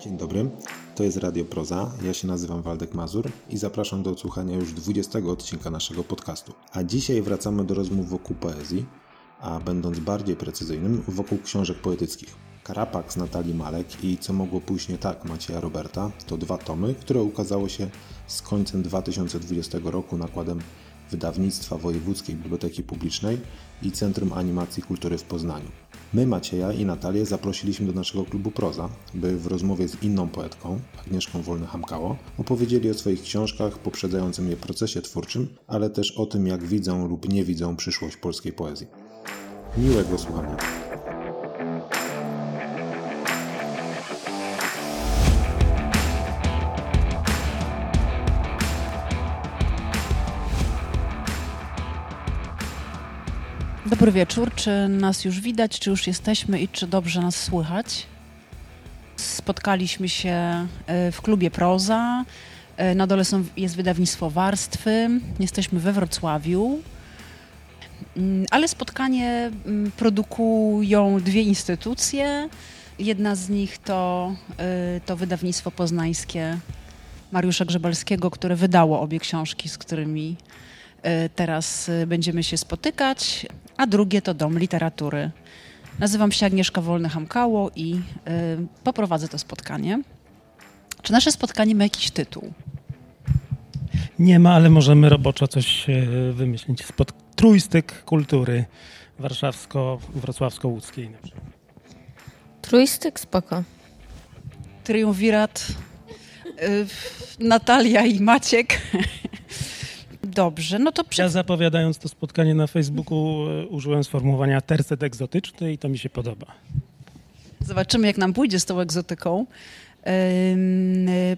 Dzień dobry, to jest Radio Proza. Ja się nazywam Waldek Mazur i zapraszam do odsłuchania już 20 odcinka naszego podcastu. A dzisiaj wracamy do rozmów wokół poezji, a będąc bardziej precyzyjnym, wokół książek poetyckich. Karapak z Natalii Malek i Co mogło pójść nie tak Macieja Roberta to dwa tomy, które ukazały się z końcem 2020 roku nakładem Wydawnictwa Wojewódzkiej Biblioteki Publicznej i Centrum Animacji Kultury w Poznaniu. My, Macieja i Natalię zaprosiliśmy do naszego klubu Proza, by w rozmowie z inną poetką, Agnieszką Wolny-Hamkało, opowiedzieli o swoich książkach poprzedzającym je procesie twórczym, ale też o tym, jak widzą lub nie widzą przyszłość polskiej poezji. Miłego słuchania. Dobry wieczór. Czy nas już widać, czy już jesteśmy i czy dobrze nas słychać? Spotkaliśmy się e, w klubie Proza. E, na dole są, jest wydawnictwo Warstwy. Jesteśmy we Wrocławiu. Mm, ale spotkanie mm, produkują dwie instytucje. Jedna z nich to, e, to wydawnictwo poznańskie Mariusza Grzebalskiego, które wydało obie książki, z którymi teraz będziemy się spotykać a drugie to Dom Literatury. Nazywam się Agnieszka Wolny-Hamkało i y, poprowadzę to spotkanie. Czy nasze spotkanie ma jakiś tytuł? Nie ma, ale możemy roboczo coś y, wymyślić. Spod trójstyk kultury warszawsko-wrocławsko-łódzkiej. Trójstyk spoko. Triumvirat y, Natalia i Maciek. Dobrze, no to... Przed... Ja zapowiadając to spotkanie na Facebooku e, użyłem sformułowania tercet egzotyczny i to mi się podoba. Zobaczymy, jak nam pójdzie z tą egzotyką.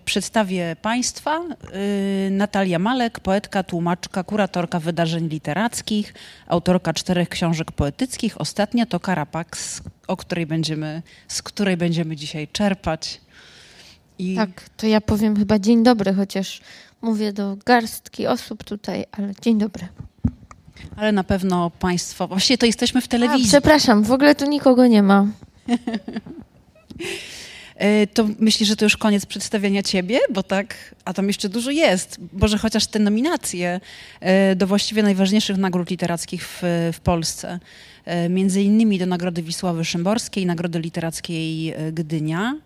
Przedstawię Państwa. Natalia Malek, poetka, tłumaczka, kuratorka wydarzeń literackich, autorka czterech książek poetyckich. Ostatnia to Karapax, o której będziemy, z której będziemy dzisiaj czerpać. I... Tak, to ja powiem chyba dzień dobry, chociaż mówię do garstki osób tutaj, ale dzień dobry. Ale na pewno Państwo, właściwie to jesteśmy w telewizji. A, przepraszam, w ogóle tu nikogo nie ma. E, to myślisz, że to już koniec przedstawiania ciebie? Bo tak, a tam jeszcze dużo jest. Boże, chociaż te nominacje e, do właściwie najważniejszych nagród literackich w, w Polsce. E, między innymi do Nagrody Wisławy Szymborskiej, Nagrody Literackiej Gdynia.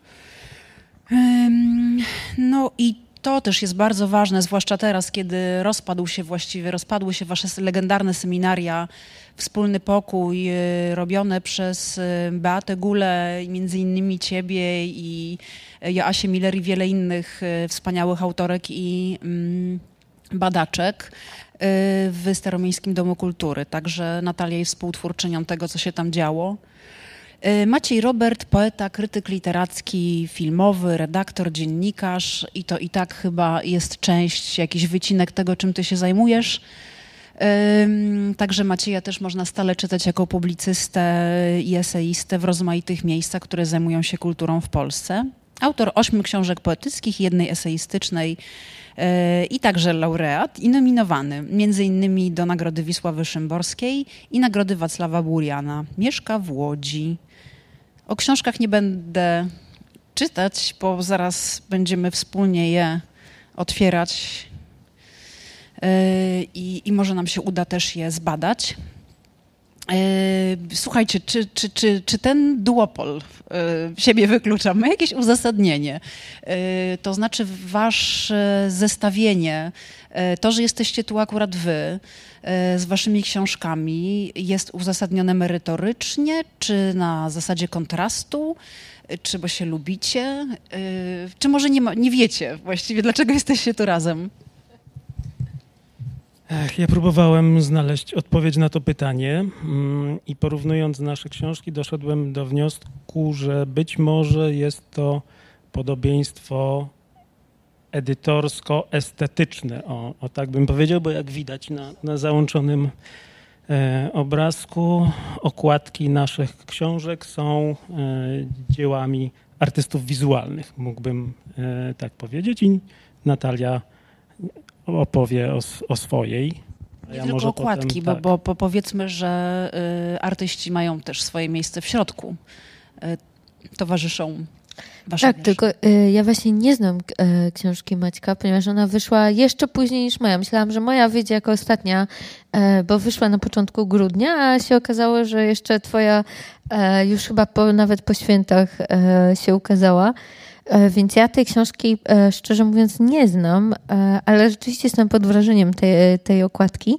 No i to też jest bardzo ważne, zwłaszcza teraz, kiedy rozpadł się właściwie, rozpadły się wasze legendarne seminaria, wspólny pokój y, robione przez y, Beatę Gule, między innymi ciebie i y, Joasię Miller i wiele innych wspaniałych autorek i mm, badaczek w Staromiejskim Domu Kultury. Także Natalia jest współtwórczynią tego, co się tam działo. E, Maciej Robert, poeta, krytyk literacki, filmowy, redaktor, dziennikarz i to i tak chyba jest część, jakiś wycinek tego, czym ty się zajmujesz. Także Macieja też można stale czytać jako publicystę i eseistę w rozmaitych miejscach, które zajmują się kulturą w Polsce. Autor ośmiu książek poetyckich, jednej eseistycznej e, i także laureat i nominowany między innymi do Nagrody Wisławy Szymborskiej i Nagrody Wacława Buriana. Mieszka w Łodzi. O książkach nie będę czytać, bo zaraz będziemy wspólnie je otwierać yy, i, i może nam się uda też je zbadać. Yy, słuchajcie, czy, czy, czy, czy ten duopol yy, siebie wyklucza? Ma jakieś uzasadnienie? To znaczy, wasze zestawienie, to, że jesteście tu akurat wy, z waszymi książkami jest uzasadnione merytorycznie, czy na zasadzie kontrastu, czy bo się lubicie, czy może nie, ma, nie wiecie właściwie, dlaczego jesteście tu razem? Ja próbowałem znaleźć odpowiedź na to pytanie mm, i porównując nasze książki doszedłem do wniosku, że być może jest to podobieństwo edytorsko-estetyczne, o, o, tak bym powiedział, bo jak widać na, na załączonym e, obrazku, okładki naszych książek są e, dziełami artystów wizualnych, mógłbym e, tak powiedzieć. I Natalia opowie o, o swojej. Nie ja tylko okładki, potem, tak. bo, bo, powiedzmy, że y, artyści mają też swoje miejsce w środku. Y, towarzyszą Wasze tak, tylko y, ja właśnie nie znam y, książki Maćka, ponieważ ona wyszła jeszcze później niż moja. Myślałam, że moja wyjdzie jako ostatnia, y, bo wyszła na początku grudnia, a się okazało, że jeszcze twoja y, już chyba po, nawet po świętach y, się ukazała. Y, Więc ja tej książki, y, szczerze mówiąc, nie znam, y, ale rzeczywiście jestem pod wrażeniem tej, tej okładki.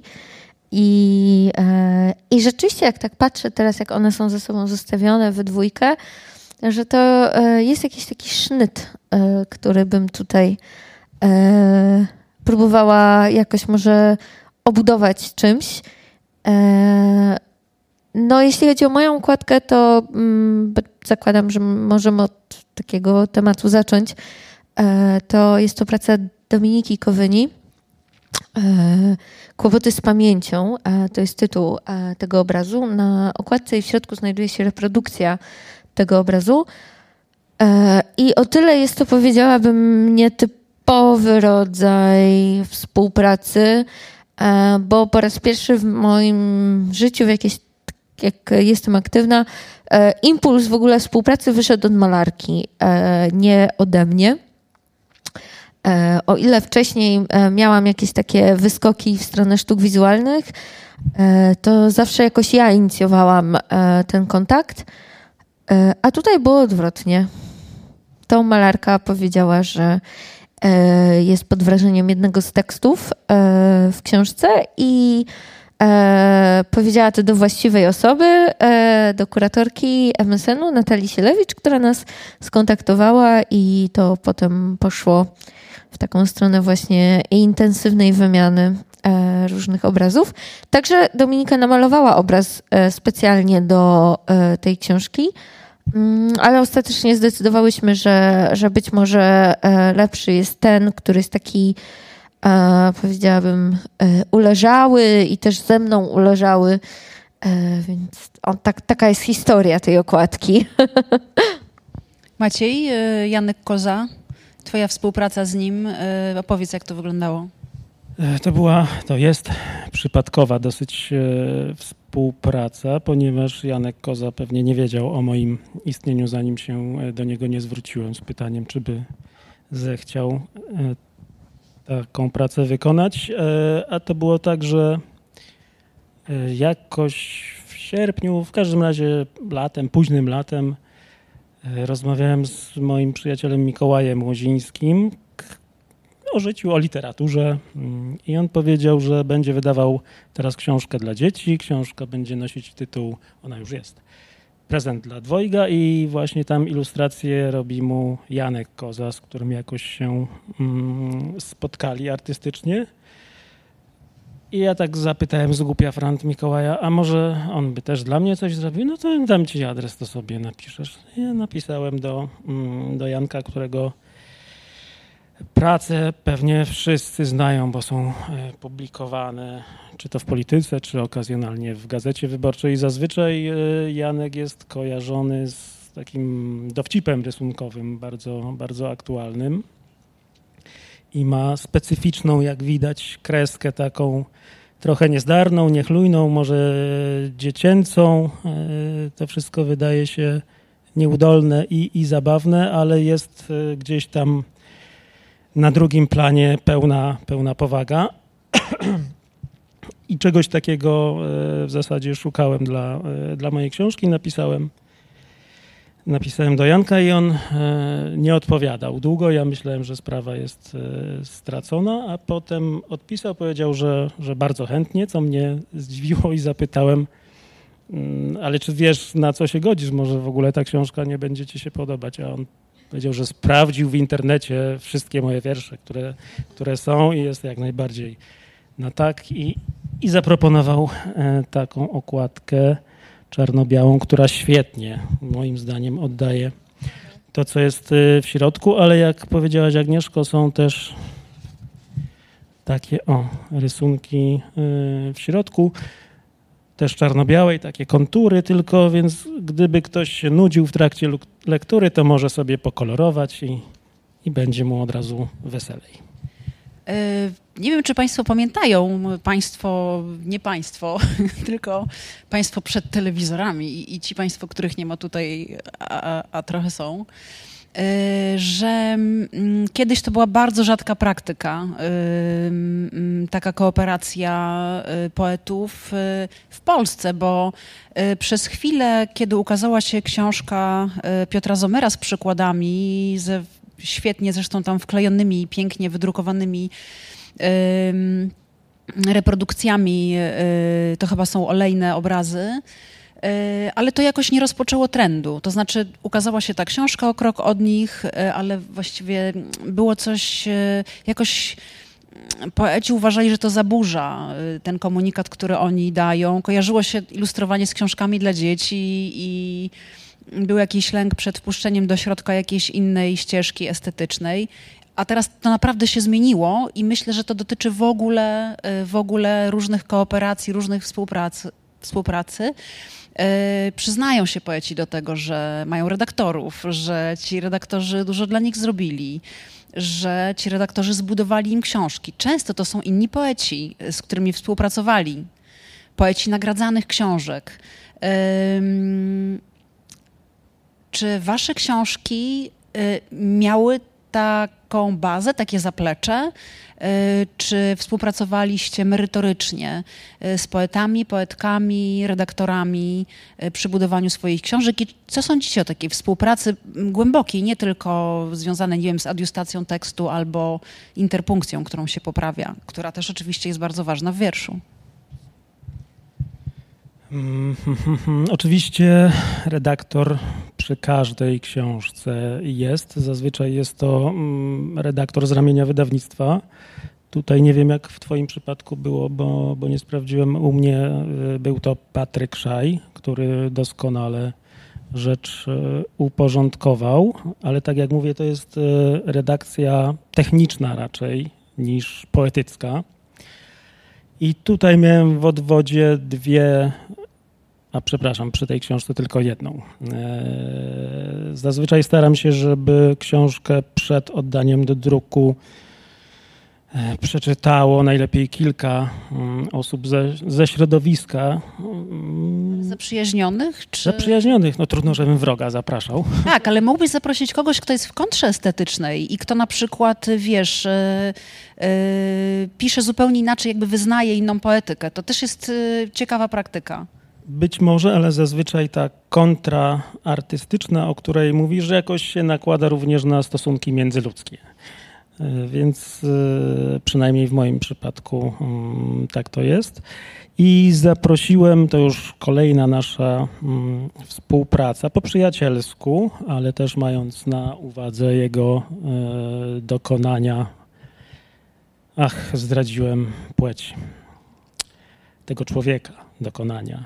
I, e, I rzeczywiście, jak tak patrzę teraz, jak one są ze sobą zestawione we dwójkę, że to e, jest jakiś taki sznyt, e, który bym tutaj e, próbowała jakoś może obudować czymś. No, jeśli chodzi o moją układkę, to mm, zakładam, że możemy od takiego tematu zacząć. E, To jest to praca Dominiki Kowyni. E, Kłopoty z pamięcią, e, to jest tytuł e, tego obrazu. Na okładce i w środku znajduje się reprodukcja tego obrazu. E, I o tyle jest to, powiedziałabym, nietypowy rodzaj współpracy, e, bo po raz pierwszy w moim życiu, w jakieś, jak jestem aktywna, e, impuls w ogóle współpracy wyszedł od malarki, e, nie ode mnie. E, O ile wcześniej miałam jakieś takie wyskoki w stronę sztuk wizualnych, to zawsze jakoś ja inicjowałam ten kontakt, a tutaj było odwrotnie. To malarka powiedziała, że jest pod wrażeniem jednego z tekstów w książce i e, powiedziała to do właściwej osoby, e, do kuratorki MSN-u Natalii Sielewicz, która nas skontaktowała i to potem poszło w taką stronę właśnie intensywnej wymiany e, różnych obrazów. Także Dominika namalowała obraz e, specjalnie do e, tej książki, Mm, ale ostatecznie zdecydowałyśmy, że, że być może e, lepszy jest ten, który jest taki, e, powiedziałabym, e, uleżały i też ze mną uleżały. E, Więc on, tak, taka jest historia tej okładki. Maciej, Janek Koza, twoja współpraca z nim, opowiedz jak to wyglądało. To była, to jest przypadkowa dosyć e, współpraca, ponieważ Janek Koza pewnie nie wiedział o moim istnieniu, zanim się do niego nie zwróciłem z pytaniem, czy by zechciał taką pracę wykonać. E, A to było tak, że e, jakoś w sierpniu, w każdym razie latem, późnym latem, e, rozmawiałem z moim przyjacielem Mikołajem Łozińskim, o życiu, o literaturze. Mm, I on powiedział, że będzie wydawał teraz książkę dla dzieci. Książka będzie nosić tytuł, ona już jest, Prezent dla dwojga i właśnie tam ilustrację robi mu Janek Koza, z którym jakoś się mm, spotkali artystycznie. I ja tak zapytałem z głupia Frant Mikołaja, a może on by też dla mnie coś zrobił? No to dam ci adres, to sobie napiszesz. Ja napisałem do, mm, do Janka, którego Prace pewnie wszyscy znają, bo są e, publikowane czy to w polityce, czy okazjonalnie w gazecie wyborczej. Zazwyczaj e, Janek jest kojarzony z takim dowcipem rysunkowym, bardzo, bardzo aktualnym. I ma specyficzną, jak widać, kreskę taką trochę niezdarną, niechlujną, może dziecięcą. E, To wszystko wydaje się nieudolne i, i zabawne, ale jest gdzieś tam na drugim planie pełna, pełna powaga. I czegoś takiego e, w zasadzie szukałem dla, e, dla mojej książki. Napisałem, napisałem do Janka i on e, nie odpowiadał długo. Ja myślałem, że sprawa jest stracona, a potem odpisał, powiedział, że, że bardzo chętnie, co mnie zdziwiło i zapytałem, "Mm, ale czy wiesz, na co się godzisz? Może w ogóle ta książka nie będzie ci się podobać? A on Powiedział, że sprawdził w internecie wszystkie moje wiersze, które, które są i jest jak najbardziej na tak. I, i zaproponował e, taką okładkę czarno-białą, która świetnie, moim zdaniem, oddaje to, co jest e, w środku, ale jak powiedziałaś Agnieszko, są też takie o, rysunki e, w środku też czarno-białej, takie kontury tylko, więc gdyby ktoś się nudził w trakcie lektury, to może sobie pokolorować i, i będzie mu od razu weselej. Y, Nie wiem, czy Państwo pamiętają, Państwo, nie Państwo, tylko Państwo przed telewizorami i, ci Państwo, których nie ma tutaj, a, a trochę są. Y, że mm, kiedyś to była bardzo rzadka praktyka, y, mm, taka kooperacja y, poetów w Polsce, bo przez chwilę, kiedy ukazała się książka Piotra Zomera z przykładami, ze świetnie zresztą tam wklejonymi, pięknie wydrukowanymi ym, reprodukcjami, to chyba są olejne obrazy, ale to jakoś nie rozpoczęło trendu. To znaczy ukazała się ta książka o krok od nich, y, ale właściwie było coś y, jakoś poeci uważali, że to zaburza ten komunikat, który oni dają. Kojarzyło się ilustrowanie z książkami dla dzieci i był jakiś lęk przed wpuszczeniem do środka jakiejś innej ścieżki estetycznej. A teraz to naprawdę się zmieniło i myślę, że to dotyczy w ogóle, w ogóle różnych kooperacji, różnych współpracy. współpracy. Y, Przyznają się poeci do tego, że mają redaktorów, że ci redaktorzy dużo dla nich zrobili, że ci redaktorzy zbudowali im książki. Często to są inni poeci, y, z którymi współpracowali. Poeci nagradzanych książek. Czy wasze książki y, miały taką bazę, takie zaplecze? Y, Czy współpracowaliście merytorycznie y, z poetami, poetkami, redaktorami y, przy budowaniu swoich książek? I co sądzicie o takiej współpracy głębokiej, nie tylko związanej, nie wiem, z adiustacją tekstu albo interpunkcją, którą się poprawia, która też oczywiście jest bardzo ważna w wierszu? Mm, Oczywiście redaktor przy każdej książce jest. Zazwyczaj jest to mm, redaktor z ramienia wydawnictwa. Tutaj nie wiem, jak w Twoim przypadku było, bo, bo nie sprawdziłem. U mnie y, był to Patryk Szaj, który doskonale rzecz y, uporządkował, ale tak jak mówię, to jest y, redakcja techniczna raczej niż poetycka. I tutaj miałem w odwodzie dwie, a przepraszam, przy tej książce tylko jedną. Eee, Zazwyczaj staram się, żeby książkę przed oddaniem do druku e, przeczytało najlepiej kilka mm, osób ze, ze środowiska. mm, Zaprzyjaźnionych? Czy... Zaprzyjaźnionych. No trudno, żebym wroga zapraszał. Tak, ale mógłbyś zaprosić kogoś, kto jest w kontrze estetycznej i kto na przykład, wiesz, e, pisze zupełnie inaczej, jakby wyznaje inną poetykę. To też jest e, ciekawa praktyka. Być może, ale zazwyczaj ta kontra artystyczna, o której mówisz, że jakoś się nakłada również na stosunki międzyludzkie. E, Więc e, przynajmniej w moim przypadku mm, tak to jest. I zaprosiłem, to już kolejna nasza mm, współpraca po przyjacielsku, ale też mając na uwadze jego e, dokonania. Ach, zdradziłem płeć tego człowieka, dokonania.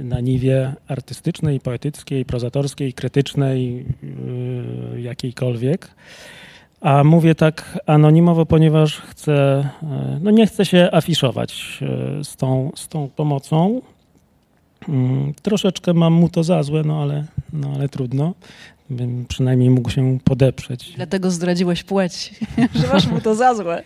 e, Na niwie artystycznej, poetyckiej, prozatorskiej, krytycznej, e, jakiejkolwiek. A mówię tak anonimowo, ponieważ chcę, e, no nie chcę się afiszować z tą, z tą pomocą. Mm, Troszeczkę mam mu to za złe, no ale, no ale trudno. Bym przynajmniej mógł się podeprzeć. Dlatego zdradziłeś płeć, że masz mu to za złe.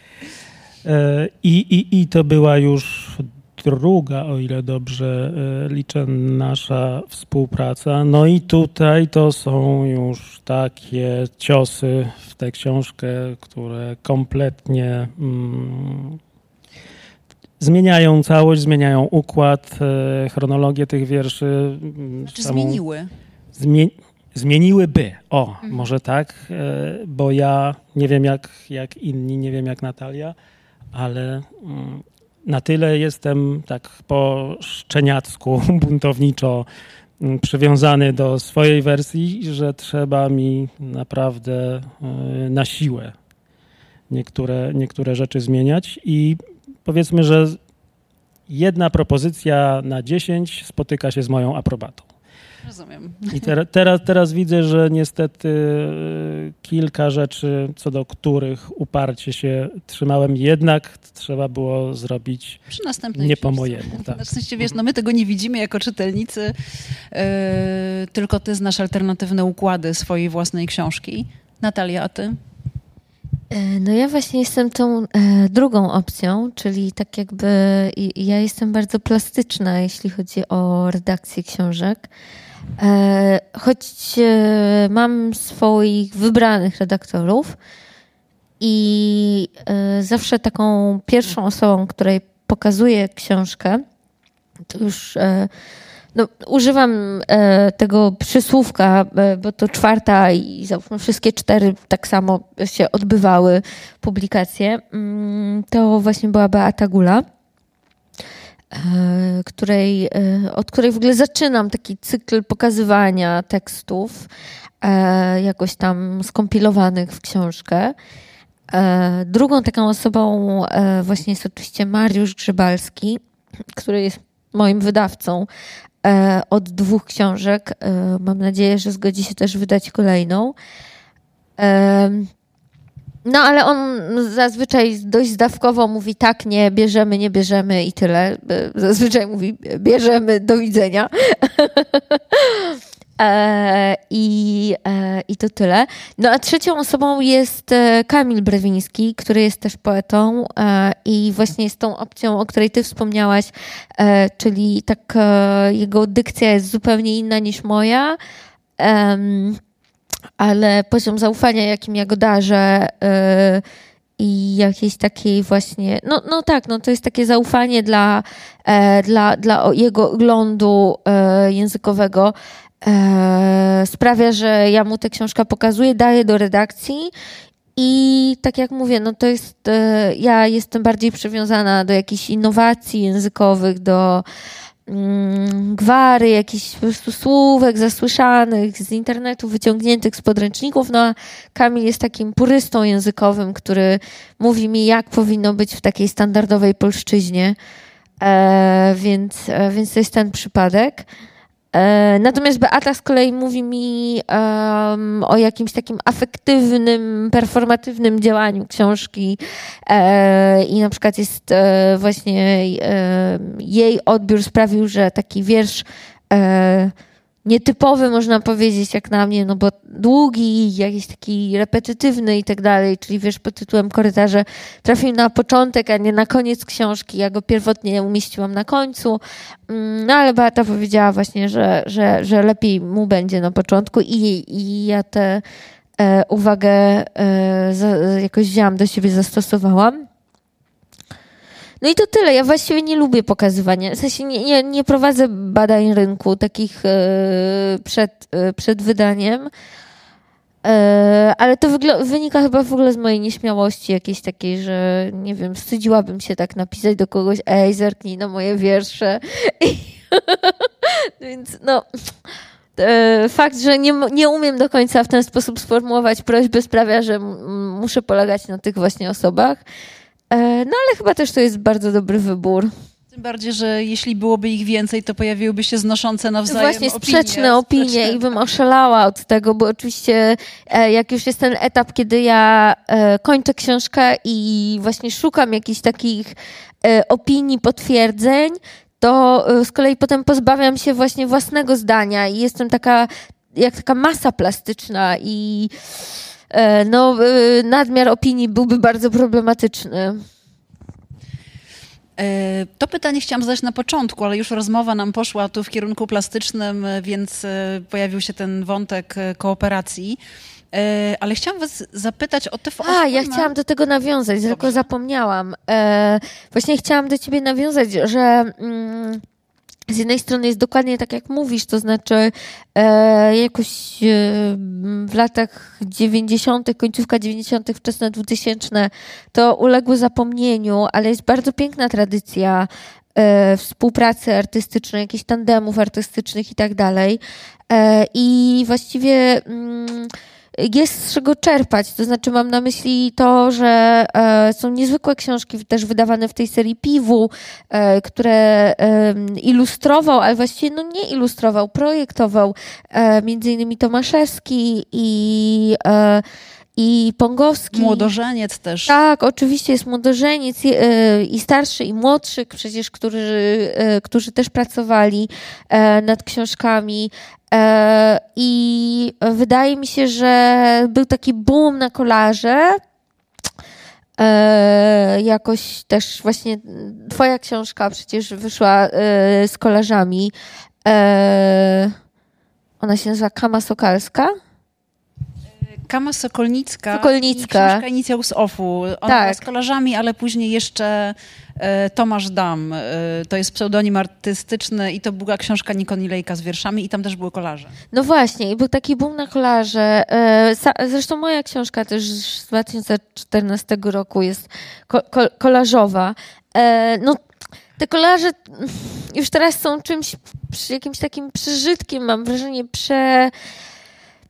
I, i, I to była już druga, o ile dobrze e, liczę, nasza współpraca. No i tutaj to są już takie ciosy w tę książkę, które kompletnie mm, zmieniają całość, zmieniają układ, e, chronologię tych wierszy. mm, Czy samą- zmieniły? Zmie- zmieniłyby. O, może tak, e, bo ja nie wiem jak, jak inni, nie wiem jak Natalia, ale mm, na tyle jestem tak po szczeniacku, buntowniczo mm, przywiązany do swojej wersji, że trzeba mi naprawdę e, na siłę niektóre, niektóre rzeczy zmieniać i powiedzmy, że jedna propozycja na dziesięć spotyka się z moją aprobatą. Rozumiem. I ter, teraz, teraz widzę, że niestety y, kilka rzeczy, co do których uparcie się trzymałem, jednak trzeba było zrobić Przy następnej nie po mojemu. Tak. Na szczęście, wiesz, no my tego nie widzimy jako czytelnicy, yy, tylko ty znasz alternatywne układy swojej własnej książki. Natalia, a ty? E, no ja właśnie jestem tą e, drugą opcją, czyli tak jakby i, ja jestem bardzo plastyczna, jeśli chodzi o redakcję książek. E, choć e, mam swoich wybranych redaktorów i e, zawsze taką pierwszą osobą, której pokazuję książkę, to już no, używam tego przysłówka, bo to czwarta i załóżmy wszystkie cztery tak samo się odbywały publikacje. Mm, to właśnie była Beata Gula, której, e, od której w ogóle zaczynam taki cykl pokazywania tekstów e, jakoś tam skompilowanych w książkę. E, drugą taką osobą właśnie jest oczywiście Mariusz Grzybalski, który jest moim wydawcą E, od dwóch książek. E, mam nadzieję, że zgodzi się też wydać kolejną. No, ale on zazwyczaj dość zdawkowo mówi tak, nie, bierzemy, nie bierzemy i tyle. Zazwyczaj mówi bierzemy, do widzenia. E, I, e, I to tyle. No a trzecią osobą jest e, Kamil Brewiński, który jest też poetą i właśnie jest tą opcją, o której ty wspomniałaś, czyli tak jego dykcja jest zupełnie inna niż moja, ale poziom zaufania, jakim ja go darzę, i jakiejś takiej właśnie, no, no tak, no to jest takie zaufanie dla, dla, dla jego oglądu językowego, e, sprawia, że ja mu tę książkę pokazuję, daję do redakcji i tak jak mówię, no to jest, e, ja jestem bardziej przywiązana do jakichś innowacji językowych, do gwary, jakichś po prostu słówek zasłyszanych z internetu, wyciągniętych z podręczników. No a Kamil jest takim purystą językowym, który mówi mi, jak powinno być w takiej standardowej polszczyźnie. E, więc, e, więc to jest ten przypadek. E, natomiast Beata z kolei mówi mi um, o jakimś takim afektywnym, performatywnym działaniu książki. E, i na przykład jest e, właśnie e, jej odbiór sprawił, że taki wiersz e, nietypowy, można powiedzieć, jak na mnie, no bo długi, jakiś taki repetytywny i tak dalej, czyli wiesz, pod tytułem Korytarze trafił na początek, a nie na koniec książki. Ja go pierwotnie umieściłam na końcu, mm, no ale Beata powiedziała właśnie, że, że, że lepiej mu będzie na początku i, i ja tę e, uwagę e, za, jakoś wzięłam do siebie, zastosowałam. No i to tyle. Ja właściwie nie lubię pokazywania. W sensie nie, nie, nie prowadzę badań rynku takich e, przed, e, przed wydaniem. E, ale to wynika chyba w ogóle z mojej nieśmiałości jakiejś takiej, że nie wiem, wstydziłabym się tak napisać do kogoś, ej, zerknij na moje wiersze. Więc no, fakt, że nie, nie umiem do końca w ten sposób sformułować prośby sprawia, że muszę polegać na tych właśnie osobach. E, no ale chyba też to jest bardzo dobry wybór. Tym bardziej, że jeśli byłoby ich więcej, to pojawiłyby się znoszące nawzajem Właśnie sprzeczne opinie, opinie i bym oszalała od tego, bo oczywiście e, jak już jest ten etap, kiedy ja e, kończę książkę i właśnie szukam jakichś takich opinii, potwierdzeń, to z kolei potem pozbawiam się właśnie własnego zdania i jestem taka, jak taka masa plastyczna i no, e, nadmiar opinii byłby bardzo problematyczny. E, to pytanie chciałam zadać na początku, ale już rozmowa nam poszła tu w kierunku plastycznym, więc pojawił się ten wątek kooperacji. Ale chciałam was zapytać o te A, ja chciałam do tego nawiązać, Dobrze. tylko zapomniałam. Właśnie chciałam do ciebie nawiązać, że... Mm, z jednej strony jest dokładnie tak, jak mówisz, to znaczy e, jakoś e, w latach 90., końcówka 90., wczesne 2000 to uległy zapomnieniu, ale jest bardzo piękna tradycja e, współpracy artystycznej, jakichś tandemów artystycznych i tak dalej. E, I właściwie. Mm, jest z czego czerpać. To znaczy, mam na myśli to, że e, są niezwykłe książki też wydawane w tej serii Piwu, e, które e, ilustrował, ale właściwie no nie ilustrował, projektował e, między innymi Tomaszewski i e, i Pongowski. Młodożeniec też. Tak, oczywiście jest młodożeniec i, e, i starszy, i młodszy, przecież, którzy, którzy też pracowali nad książkami. E, I wydaje mi się, że był taki boom na kolarze. E, jakoś też właśnie twoja książka przecież wyszła e, z kolarzami. E, ona się nazywa Kama Sokalska. Kama Sokolnicka. Sokolnicka. I książka Inicjał z OFU. Ona Tak. z kolarzami, ale później jeszcze e, Tomasz Dam. E, to jest pseudonim artystyczny i to była książka Nikoni Lejka z wierszami i tam też były kolarze. No właśnie, i był taki boom na kolarze. E, sa- Zresztą moja książka też z 2014 roku jest ko- ko- kolarzowa. E, No, te kolarze już teraz są czymś, jakimś takim przeżytkiem, mam wrażenie, prze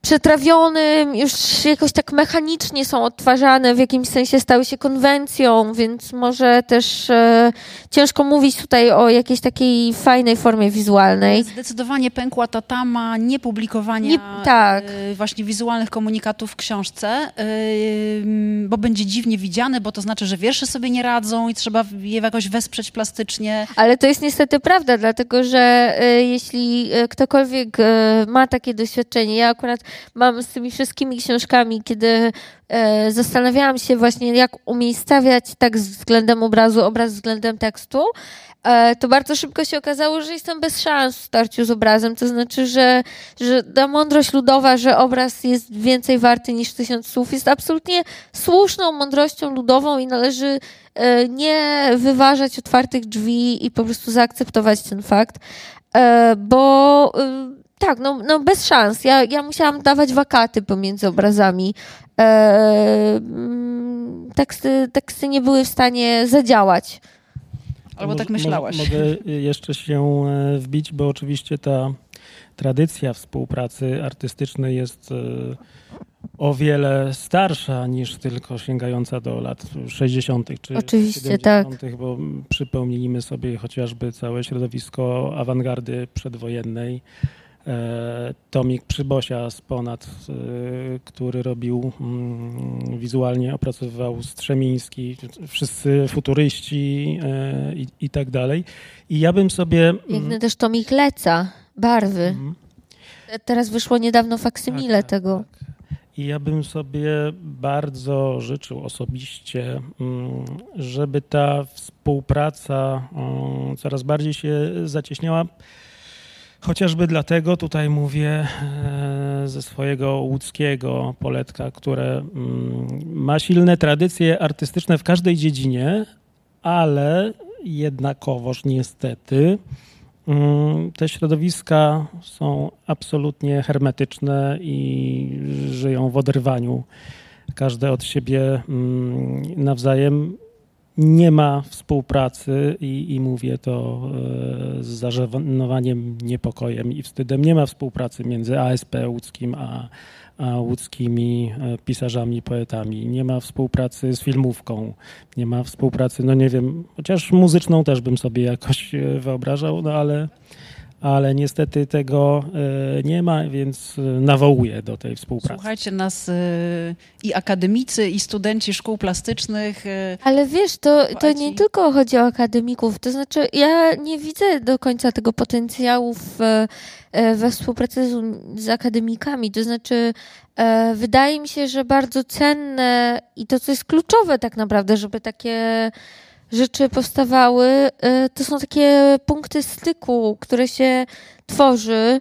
przetrawionym, już jakoś tak mechanicznie są odtwarzane, w jakimś sensie stały się konwencją, więc może też e, ciężko mówić tutaj o jakiejś takiej fajnej formie wizualnej. Zdecydowanie pękła ta tama niepublikowania Nie- tak. e, właśnie wizualnych komunikatów w książce, e, bo będzie dziwnie widziane, bo to znaczy, że wiersze sobie nie radzą i trzeba je jakoś wesprzeć plastycznie. Ale to jest niestety prawda, dlatego że e, jeśli ktokolwiek ma takie doświadczenie, ja akurat mam z tymi wszystkimi książkami, kiedy zastanawiałam się właśnie, jak umiejscawiać tak względem obrazu, obraz względem tekstu, e, to bardzo szybko się okazało, że jestem bez szans w starciu z obrazem. To znaczy, że, że ta mądrość ludowa, że obraz jest więcej warty niż tysiąc słów, jest absolutnie słuszną mądrością ludową i należy e, nie wyważać otwartych drzwi i po prostu zaakceptować ten fakt, e, bo e, tak, no, no bez szans. Ja, ja musiałam dawać wakaty pomiędzy obrazami. E, mm, teksty, teksty nie były w stanie zadziałać. Albo tak myślałaś. mo- Mogę jeszcze się e, wbić, bo oczywiście ta tradycja współpracy artystycznej jest e, o wiele starsza niż tylko sięgająca do lat 60. czy Oczywiście, 70., bo przypomnijmy sobie chociażby całe środowisko awangardy przedwojennej. E, Tomik Przybosia z Ponad, e, który robił mm, wizualnie, opracowywał Strzemiński, wszyscy futuryści e, i, i tak dalej. I ja bym sobie... mm, Piękny też Tomik Leca, barwy. mhm. Teraz wyszło niedawno faksymile Tak, tak, tego. tak. I ja bym sobie bardzo życzył osobiście, mm, żeby ta współpraca coraz bardziej się zacieśniała. Chociażby dlatego tutaj mówię e, ze swojego łódzkiego poletka, które mm, ma silne tradycje artystyczne w każdej dziedzinie, ale jednakowoż niestety mm, te środowiska są absolutnie hermetyczne i żyją w oderwaniu. Każde od siebie mm, nawzajem. Nie ma współpracy i, i mówię to e, z zażenowaniem, niepokojem i wstydem. Nie ma współpracy między ASP łódzkim a, a łódzkimi e, pisarzami, poetami. Nie ma współpracy z filmówką. Nie ma współpracy, no nie wiem, chociaż muzyczną też bym sobie jakoś e, wyobrażał, no ale, ale niestety tego e, nie ma, więc e, nawołuję do tej współpracy. Słuchajcie nas y, i akademicy, i studenci szkół plastycznych. Ale wiesz, to, to nie tylko chodzi o akademików. To znaczy, ja nie widzę do końca tego potencjału w, e, we współpracy z, z akademikami. To znaczy, e, wydaje mi się, że bardzo cenne i to, co jest kluczowe tak naprawdę, żeby takie rzeczy powstawały, e, to są takie punkty styku, które się tworzy.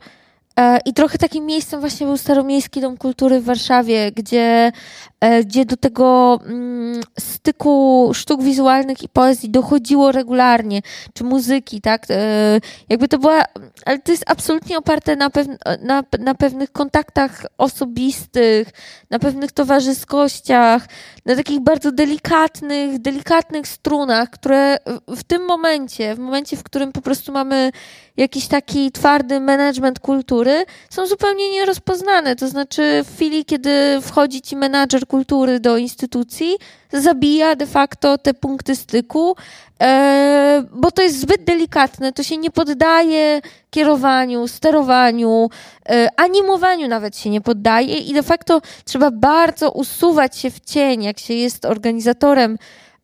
E, I trochę takim miejscem właśnie był Staromiejski Dom Kultury w Warszawie, gdzie, e, gdzie do tego mm, styku sztuk wizualnych i poezji dochodziło regularnie, czy muzyki, tak? E, Jakby to była, ale to jest absolutnie oparte na, pewn, na, na pewnych kontaktach osobistych, na pewnych towarzyskościach, na takich bardzo delikatnych, delikatnych strunach, które w tym momencie, w momencie, w którym po prostu mamy jakiś taki twardy management kultury, są zupełnie nierozpoznane. To znaczy, w chwili, kiedy wchodzi ci menadżer kultury do instytucji, zabija de facto te punkty styku, e, bo to jest zbyt delikatne, to się nie poddaje kierowaniu, sterowaniu, e, animowaniu nawet się nie poddaje i de facto trzeba bardzo usuwać się w cień, jak się jest organizatorem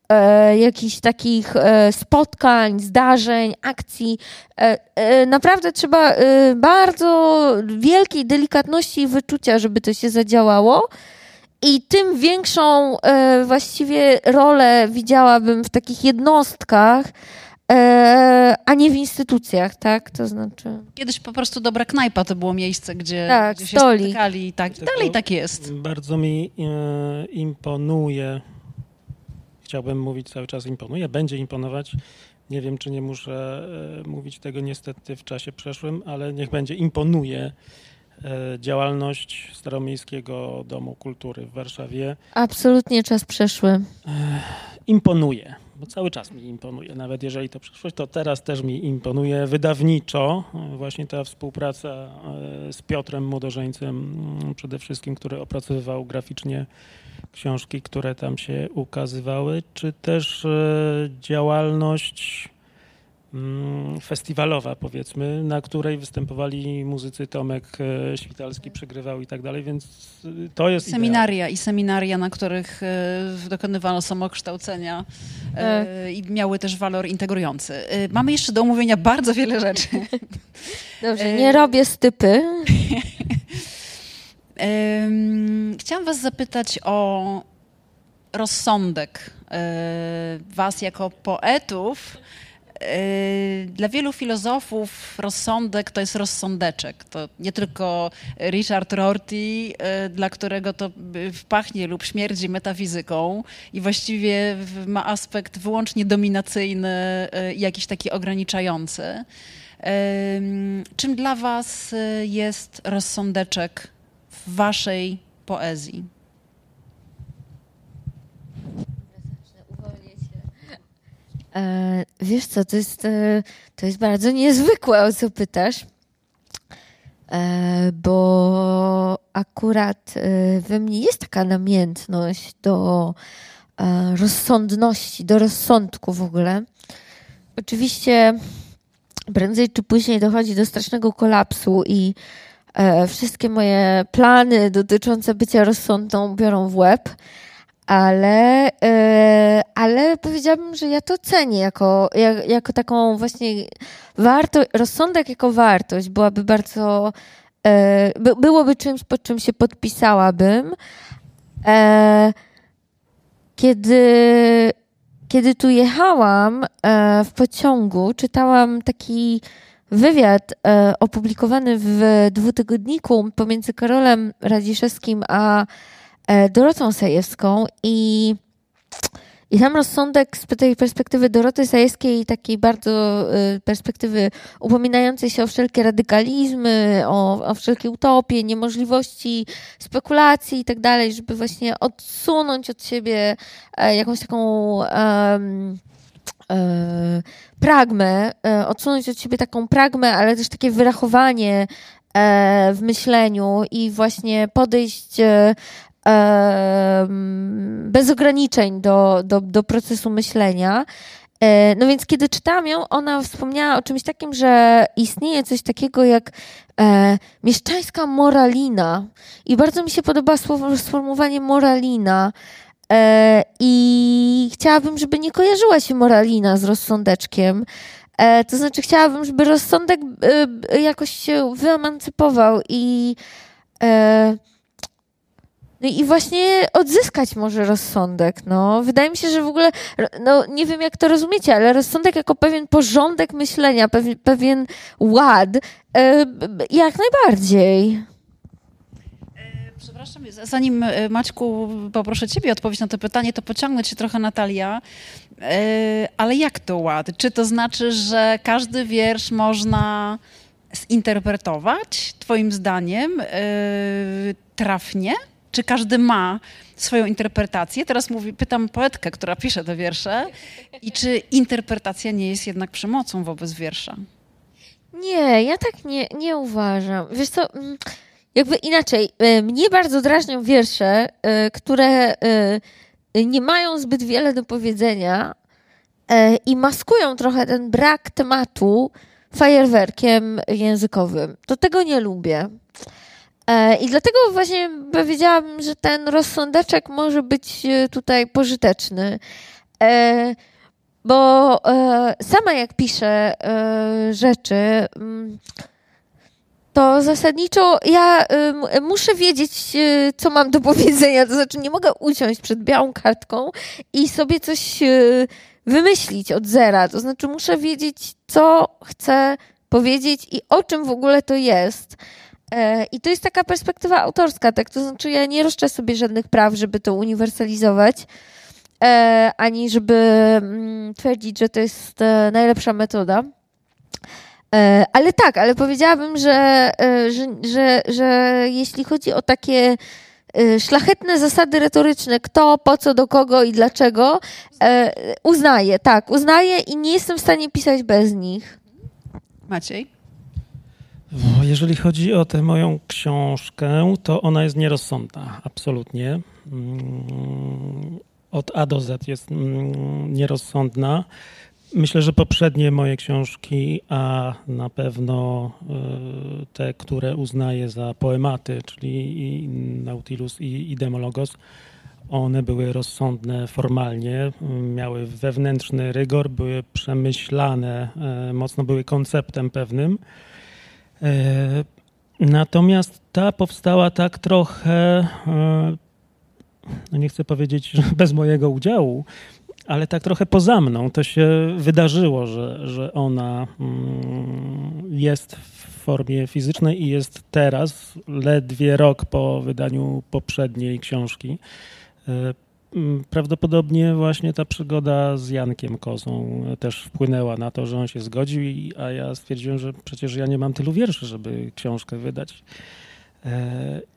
e, jakichś takich e, spotkań, zdarzeń, akcji. E, e, naprawdę trzeba e, bardzo wielkiej delikatności i wyczucia, żeby to się zadziałało. i tym większą e, właściwie rolę widziałabym w takich jednostkach, e, a nie w instytucjach, tak? To znaczy. Kiedyś po prostu dobra knajpa to było miejsce, gdzie, Tak, gdzie się stolik. spotykali i tak. I Tylko dalej tak jest. Bardzo mi e, imponuje, chciałbym mówić cały czas imponuje, będzie imponować. Nie wiem, czy nie muszę e, mówić tego niestety w czasie przeszłym, ale niech będzie imponuje e, działalność Staromiejskiego Domu Kultury w Warszawie. Absolutnie czas przeszły. Imponuje, bo cały czas mi imponuje. Nawet jeżeli to przeszłość, to teraz też mi imponuje wydawniczo. E, Właśnie ta współpraca e, z Piotrem Młodorzeńcem, mm, przede wszystkim, który opracowywał graficznie książki, które tam się ukazywały, czy też e, działalność mm, festiwalowa, powiedzmy, na której występowali muzycy Tomek e, Świtalski, przygrywał i tak dalej, więc e, to jest idea. Seminaria i seminaria, na których dokonywano samokształcenia e, i miały też walor integrujący. Mamy jeszcze do omówienia bardzo wiele rzeczy. Dobrze, nie robię stypy. Chciałam Was zapytać o rozsądek e, Was jako poetów. E, Dla wielu filozofów rozsądek to jest rozsądeczek. To nie tylko Richard Rorty, e, dla którego to wpachnie lub śmierdzi metafizyką i właściwie ma aspekt wyłącznie dominacyjny jakiś taki ograniczający. Czym dla Was jest rozsądeczek w Waszej poezji? E, wiesz co, to jest, e, to jest bardzo niezwykłe, o co pytasz. E, bo akurat we mnie jest taka namiętność do rozsądności, do rozsądku w ogóle. Oczywiście prędzej czy później dochodzi do strasznego kolapsu i wszystkie moje plany dotyczące bycia rozsądną biorą w łeb, ale, e, ale powiedziałabym, że ja to cenię jako, jak, jako taką właśnie wartość, rozsądek jako wartość byłaby bardzo, e, by, byłoby czymś, pod czym się podpisałabym. E, kiedy, kiedy tu jechałam e, w pociągu, czytałam taki wywiad e, opublikowany w dwutygodniku pomiędzy Karolem Radziszewskim a e, Dorotą Sajewską i, i tam rozsądek z tej perspektywy Doroty Sajewskiej, takiej bardzo e, perspektywy upominającej się o wszelkie radykalizmy, o, o wszelkie utopie, niemożliwości spekulacji i tak dalej, żeby właśnie odsunąć od siebie e, jakąś taką pragmę, e, odsunąć od siebie taką pragmę, ale też takie wyrachowanie e, w myśleniu i właśnie podejść e, bez ograniczeń do, do, do procesu myślenia. E, No więc kiedy czytałam ją, ona wspomniała o czymś takim, że istnieje coś takiego jak e, mieszczańska moralina. I bardzo mi się podoba słowo, sformułowanie moralina. E, I chciałabym, żeby nie kojarzyła się moralina z rozsądeczkiem. E, to znaczy, chciałabym, żeby rozsądek e, jakoś się wyemancypował i. No i właśnie odzyskać może rozsądek. No. Wydaje mi się, że w ogóle, no nie wiem jak to rozumiecie, ale rozsądek jako pewien porządek myślenia, pewien, pewien ład, jak najbardziej. Przepraszam, zanim e, Maćku poproszę Ciebie odpowiedź na to pytanie, to pociągnę Cię trochę Natalia. E, Ale jak to ład? Czy to znaczy, że każdy wiersz można zinterpretować, Twoim zdaniem, e, trafnie? Czy każdy ma swoją interpretację? Teraz pytam poetkę, która pisze te wiersze. I czy interpretacja nie jest jednak przemocą wobec wiersza? Nie, ja tak nie, nie uważam. Wiesz co, mm, jakby inaczej, e, mnie bardzo drażnią wiersze, e, które e, nie mają zbyt wiele do powiedzenia i maskują trochę ten brak tematu fajerwerkiem językowym. To tego nie lubię. I dlatego właśnie powiedziałabym, że ten rozsądeczek może być tutaj pożyteczny. Bo sama jak piszę rzeczy, mm, to zasadniczo ja ym, muszę wiedzieć, y, co mam do powiedzenia. To znaczy, nie mogę usiąść przed białą kartką i sobie coś y, wymyślić od zera. To znaczy, muszę wiedzieć, co chcę powiedzieć i o czym w ogóle to jest. E, I to jest taka perspektywa autorska, tak? To znaczy, ja nie roszczę sobie żadnych praw, żeby to uniwersalizować, e, ani żeby mm, twierdzić, że to jest e, najlepsza metoda. E, Ale tak, ale powiedziałabym, że, e, że, że, że jeśli chodzi o takie e, szlachetne zasady retoryczne, kto, po co, do kogo i dlaczego, uznaję, tak, uznaję i nie jestem w stanie pisać bez nich. Maciej? Jeżeli chodzi o tę moją książkę, to ona jest nierozsądna, absolutnie. Mm, Od A do Z jest mm, nierozsądna. Myślę, że poprzednie moje książki, a na pewno y, te, które uznaję za poematy, czyli Nautilus i, Demologos, one były rozsądne formalnie, miały wewnętrzny rygor, były przemyślane, y, mocno były konceptem pewnym. E, Natomiast ta powstała tak trochę, e, no nie chcę powiedzieć, że bez mojego udziału, ale tak trochę poza mną. To się wydarzyło, że, że ona mm, jest w formie fizycznej i jest teraz, ledwie rok po wydaniu poprzedniej książki. E, mm, Prawdopodobnie właśnie ta przygoda z Jankiem Kozą też wpłynęła na to, że on się zgodził, a ja stwierdziłem, że przecież ja nie mam tylu wierszy, żeby książkę wydać.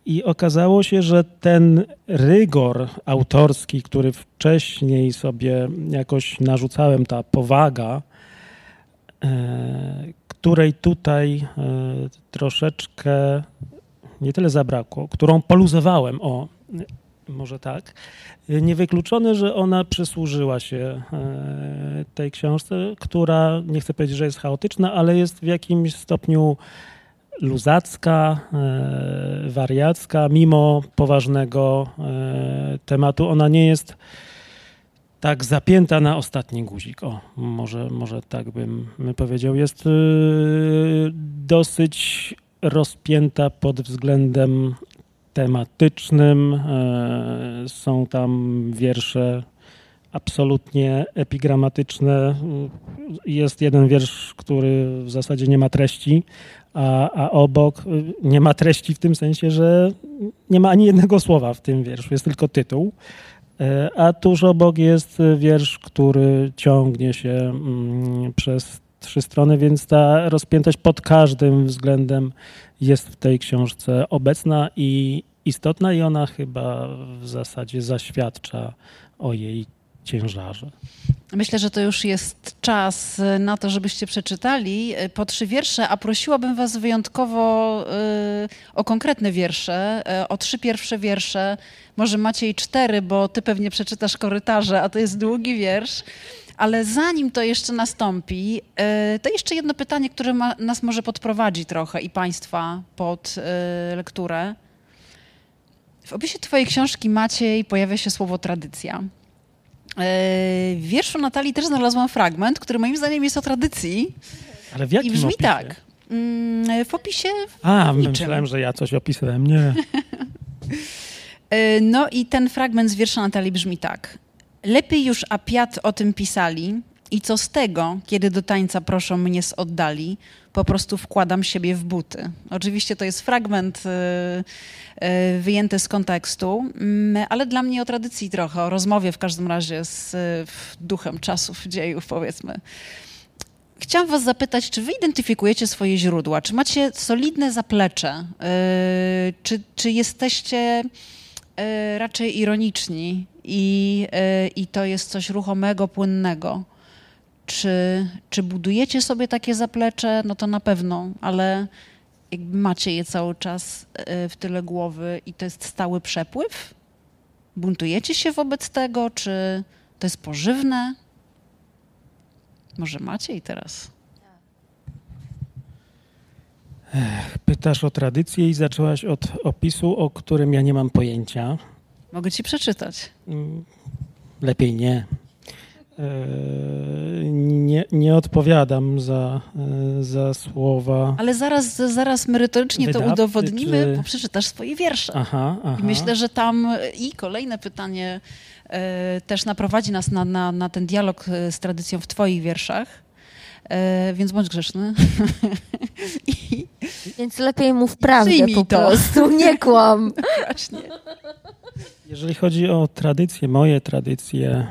I okazało się, że ten rygor autorski, który wcześniej sobie jakoś narzucałem, ta powaga, e, której tutaj e, troszeczkę nie tyle zabrakło, którą poluzowałem, o, może tak, niewykluczone, że ona przysłużyła się e, tej książce, która, nie chcę powiedzieć, że jest chaotyczna, ale jest w jakimś stopniu luzacka, e, wariacka, mimo poważnego e, tematu. Ona nie jest tak zapięta na ostatni guzik. O, może, może tak bym powiedział. Jest e, dosyć rozpięta pod względem tematycznym. Są tam wiersze absolutnie epigramatyczne. Jest jeden wiersz, który w zasadzie nie ma treści, a, a obok nie ma treści w tym sensie, że nie ma ani jednego słowa w tym wierszu, jest tylko tytuł. E, A tuż obok jest wiersz, który ciągnie się mm, przez trzy strony, więc ta rozpiętość pod każdym względem jest w tej książce obecna i istotna i ona chyba w zasadzie zaświadcza o jej ciężarze. Myślę, że to już jest czas na to, żebyście przeczytali po trzy wiersze, a prosiłabym was wyjątkowo y, o konkretne wiersze, y, o trzy pierwsze wiersze. Może Maciej cztery, bo ty pewnie przeczytasz korytarze, a to jest długi wiersz. Ale zanim to jeszcze nastąpi, y, to jeszcze jedno pytanie, które ma, nas może podprowadzi trochę i państwa pod lekturę. W opisie twojej książki, Maciej, pojawia się słowo tradycja. E, W wierszu Natalii też znalazłam fragment, który moim zdaniem jest o tradycji Ale w jakim i brzmi opisie? tak. Mm, W opisie. A, niczym. myślałem, że ja coś opisałem. Nie. E, No i ten fragment z wiersza Natalii brzmi tak. Lepiej już apiat o tym pisali i co z tego, kiedy do tańca proszą mnie z oddali, po prostu wkładam siebie w buty. Oczywiście to jest fragment e, e, wyjęty z kontekstu, mm, ale dla mnie o tradycji trochę, o rozmowie w każdym razie z w duchem czasów, dziejów powiedzmy. Chciałam was zapytać, czy wy identyfikujecie swoje źródła? Czy macie solidne zaplecze? Czy, czy jesteście raczej ironiczni i, i to jest coś ruchomego, płynnego? Czy, czy budujecie sobie takie zaplecze? No to na pewno, ale jakby macie je cały czas yy, w tyle głowy i to jest stały przepływ? Buntujecie się wobec tego? Czy to jest pożywne? Może macie i teraz. Pytasz o tradycję i zaczęłaś od opisu, o którym ja nie mam pojęcia. Mogę ci przeczytać. Mm, Lepiej nie. E, nie, nie odpowiadam za, e, za słowa. Ale zaraz, zaraz merytorycznie to Wydawcy, udowodnimy, czy- bo przeczytasz swoje wiersze. Aha, aha. I myślę, że tam e, i kolejne pytanie e, też naprowadzi nas na, na, na ten dialog z tradycją w Twoich wierszach. E, więc bądź grzeczny. I Więc lepiej mów prawdę po to. prostu, nie kłam. właśnie. Jeżeli chodzi o tradycje, moje tradycje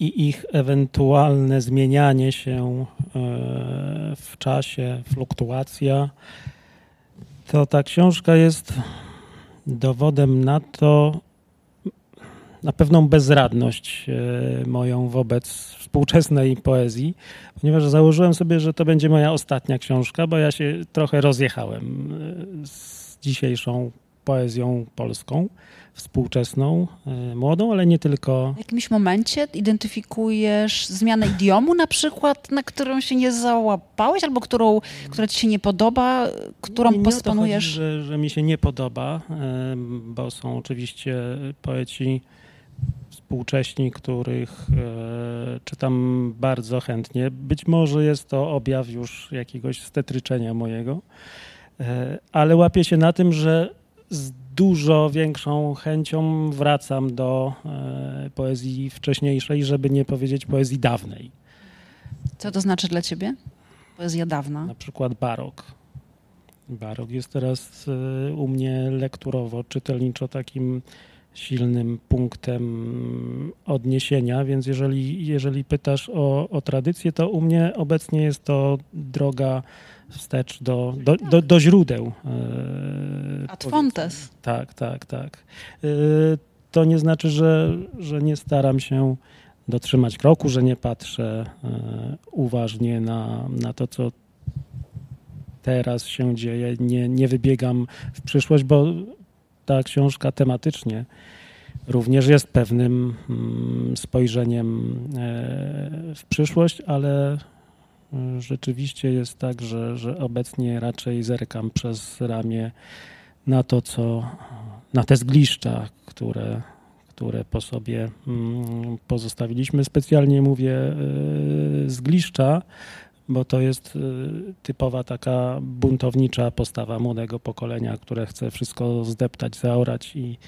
i ich ewentualne zmienianie się e, w czasie, fluktuacja, to ta książka jest dowodem na to, na pewną bezradność e, moją wobec współczesnej poezji, ponieważ założyłem sobie, że to będzie moja ostatnia książka, bo ja się trochę rozjechałem e, z dzisiejszą poezją polską, współczesną, e, młodą, ale nie tylko. W jakimś momencie identyfikujesz zmianę idiomu na przykład, na którą się nie załapałeś, albo którą, która ci się nie podoba, którą nie, nie postponujesz? Chodzi, że, że mi się nie podoba, em, bo są oczywiście poeci współcześni, których e, czytam bardzo chętnie. Być może jest to objaw już jakiegoś stetryczenia mojego, e, ale łapię się na tym, że z dużo większą chęcią wracam do e, poezji wcześniejszej, żeby nie powiedzieć poezji dawnej. Co to znaczy dla ciebie? Poezja dawna. Na przykład barok. Barok jest teraz e, u mnie lekturowo, czytelniczo takim silnym punktem odniesienia, więc jeżeli, jeżeli pytasz o, o tradycję, to u mnie obecnie jest to droga wstecz do, do, do, do źródeł. e, Ad fontes. Tak, tak, tak. E, To nie znaczy, że, że nie staram się dotrzymać kroku, że nie patrzę e, uważnie na, na to, co teraz się dzieje. Nie, nie wybiegam w przyszłość, bo ta książka tematycznie również jest pewnym mm, spojrzeniem w przyszłość, ale rzeczywiście jest tak, że, że obecnie raczej zerkam przez ramię na to, co na te zgliszcza, które, które po sobie mm, pozostawiliśmy. Specjalnie mówię e, zgliszcza, bo to jest e, typowa taka buntownicza postawa młodego pokolenia, które chce wszystko zdeptać, zaorać i,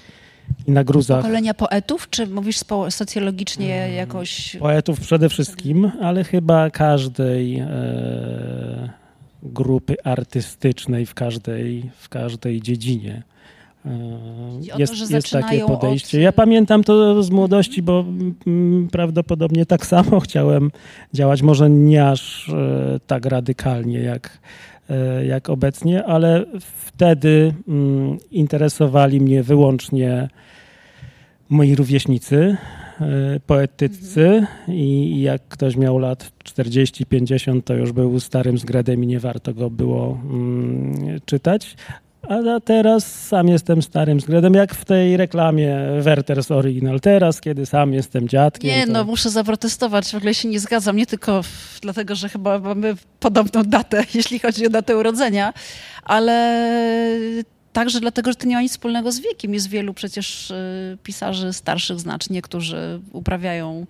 i na gruzach. Pokolenia poetów, czy mówisz socjologicznie Mm, jakoś... poetów przede wszystkim, ale chyba każdej e, grupy artystycznej w każdej, w każdej dziedzinie. E, o to, Jest, jest takie zaczynają od- podejście. Ja pamiętam to z młodości, bo mm, prawdopodobnie tak samo chciałem działać, może nie aż e, tak radykalnie jak, jak obecnie, ale wtedy mm, interesowali mnie wyłącznie moi rówieśnicy, e, poetycy i i jak ktoś miał lat 40-50, to już był starym zgredem i nie warto go było mm, czytać. A teraz sam jestem starym zgredem, jak w tej reklamie Werther's Original. Teraz, kiedy sam jestem dziadkiem. Nie, to... no muszę zaprotestować, w ogóle się nie zgadzam, nie tylko w, dlatego, że chyba mamy podobną datę, jeśli chodzi o datę urodzenia, ale także dlatego, że to nie ma nic wspólnego z wiekiem. Jest wielu przecież y, pisarzy starszych znacznie, którzy uprawiają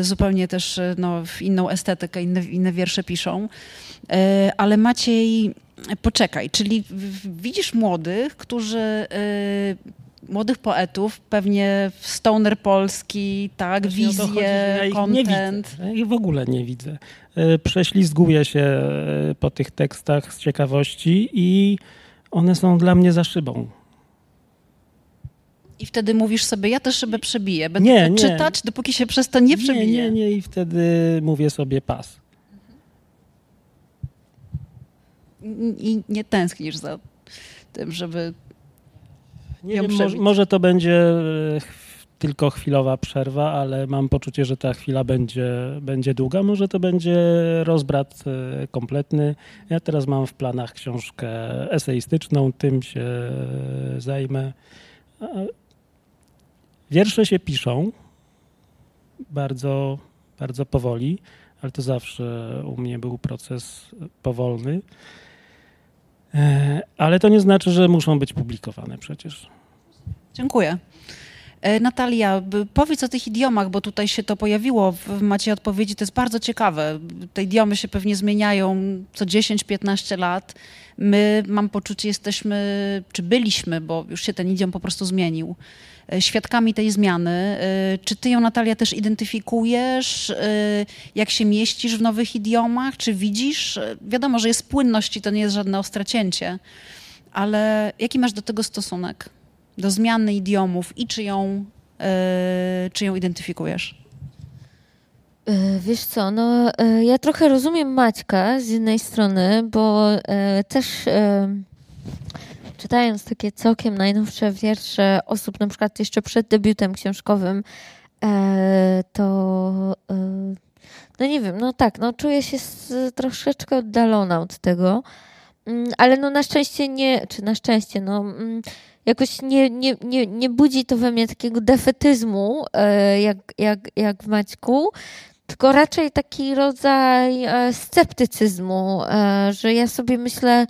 y, zupełnie też y, no, inną estetykę, inne, inne wiersze piszą. Ale Maciej, poczekaj, czyli widzisz młodych, którzy y, młodych poetów, pewnie stoner polski, tak, Właśnie wizje, ja nie widzę. Ich w ogóle nie widzę. E, Prześlizguję się e, po tych tekstach z ciekawości i one są dla mnie za szybą. I wtedy mówisz sobie, ja tę szybę przebiję, będę Nie, to nie. czytać, dopóki się przez to nie przebije. Nie, nie, nie i wtedy mówię sobie pas. I nie tęsknisz za tym, żeby... Nie wiem, może, może to będzie e, tylko chwilowa przerwa, ale mam poczucie, że ta chwila będzie, będzie długa. Może to będzie rozbrat e, kompletny. Ja teraz mam w planach książkę eseistyczną, tym się e, zajmę. Wiersze się piszą bardzo, bardzo powoli, ale to zawsze u mnie był proces powolny. E, Ale to nie znaczy, że muszą być publikowane przecież. Dziękuję. E, Natalia, powiedz o tych idiomach, bo tutaj się to pojawiło w macie odpowiedzi. To jest bardzo ciekawe. Te idiomy się pewnie zmieniają co 10-15 lat. My, mam poczucie, jesteśmy, czy byliśmy, bo już się ten idiom po prostu zmienił, e, świadkami tej zmiany. E, Czy ty ją, Natalia, też identyfikujesz? Jak się mieścisz w nowych idiomach? Czy widzisz? Wiadomo, że jest płynność i to nie jest żadne ostre cięcie, ale jaki masz do tego stosunek? Do zmiany idiomów i czy ją, e, czy ją identyfikujesz? E, Wiesz co, no e, ja trochę rozumiem Maćka z jednej strony, bo też czytając takie całkiem najnowsze wiersze osób, na przykład jeszcze przed debiutem książkowym, to no nie wiem, no tak, no czuję się troszeczkę oddalona od tego, Mm, ale no na szczęście nie, czy na szczęście, no mm, jakoś nie, nie, nie, nie budzi to we mnie takiego defetyzmu, e, jak, jak, jak w Maćku, tylko raczej taki rodzaj e, sceptycyzmu, e, że ja sobie myślę,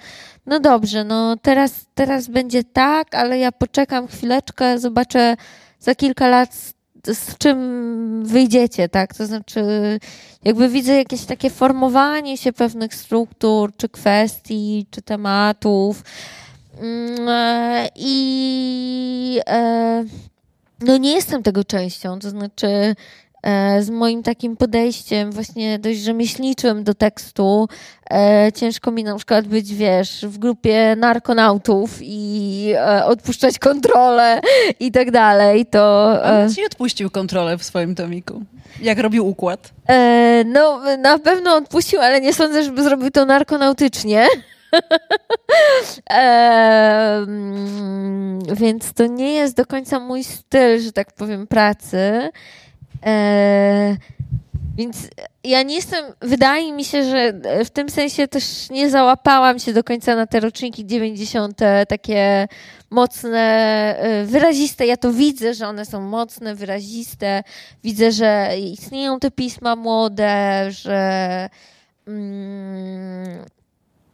no dobrze, no teraz, teraz będzie tak, ale ja poczekam chwileczkę, zobaczę za kilka lat z, z czym wyjdziecie, tak? To znaczy, jakby widzę jakieś takie formowanie się pewnych struktur, czy kwestii, czy tematów. Mm, e, I e, no nie jestem tego częścią, to znaczy e, z moim takim podejściem właśnie dość rzemieślniczym do tekstu ciężko mi na przykład być, wiesz, w grupie narkonautów i odpuszczać kontrolę i tak dalej, to... On ci odpuścił kontrolę w swoim tomiku. Jak robił układ? No, na pewno odpuścił, ale nie sądzę, żeby zrobił to narkonautycznie. e, więc to nie jest do końca mój styl, że tak powiem, pracy. E, więc ja nie jestem, wydaje mi się, że w tym sensie też nie załapałam się do końca na te roczniki 90. takie mocne, e, wyraziste. Ja to widzę, że one są mocne, wyraziste. Widzę, że istnieją te pisma młode, że. Mm,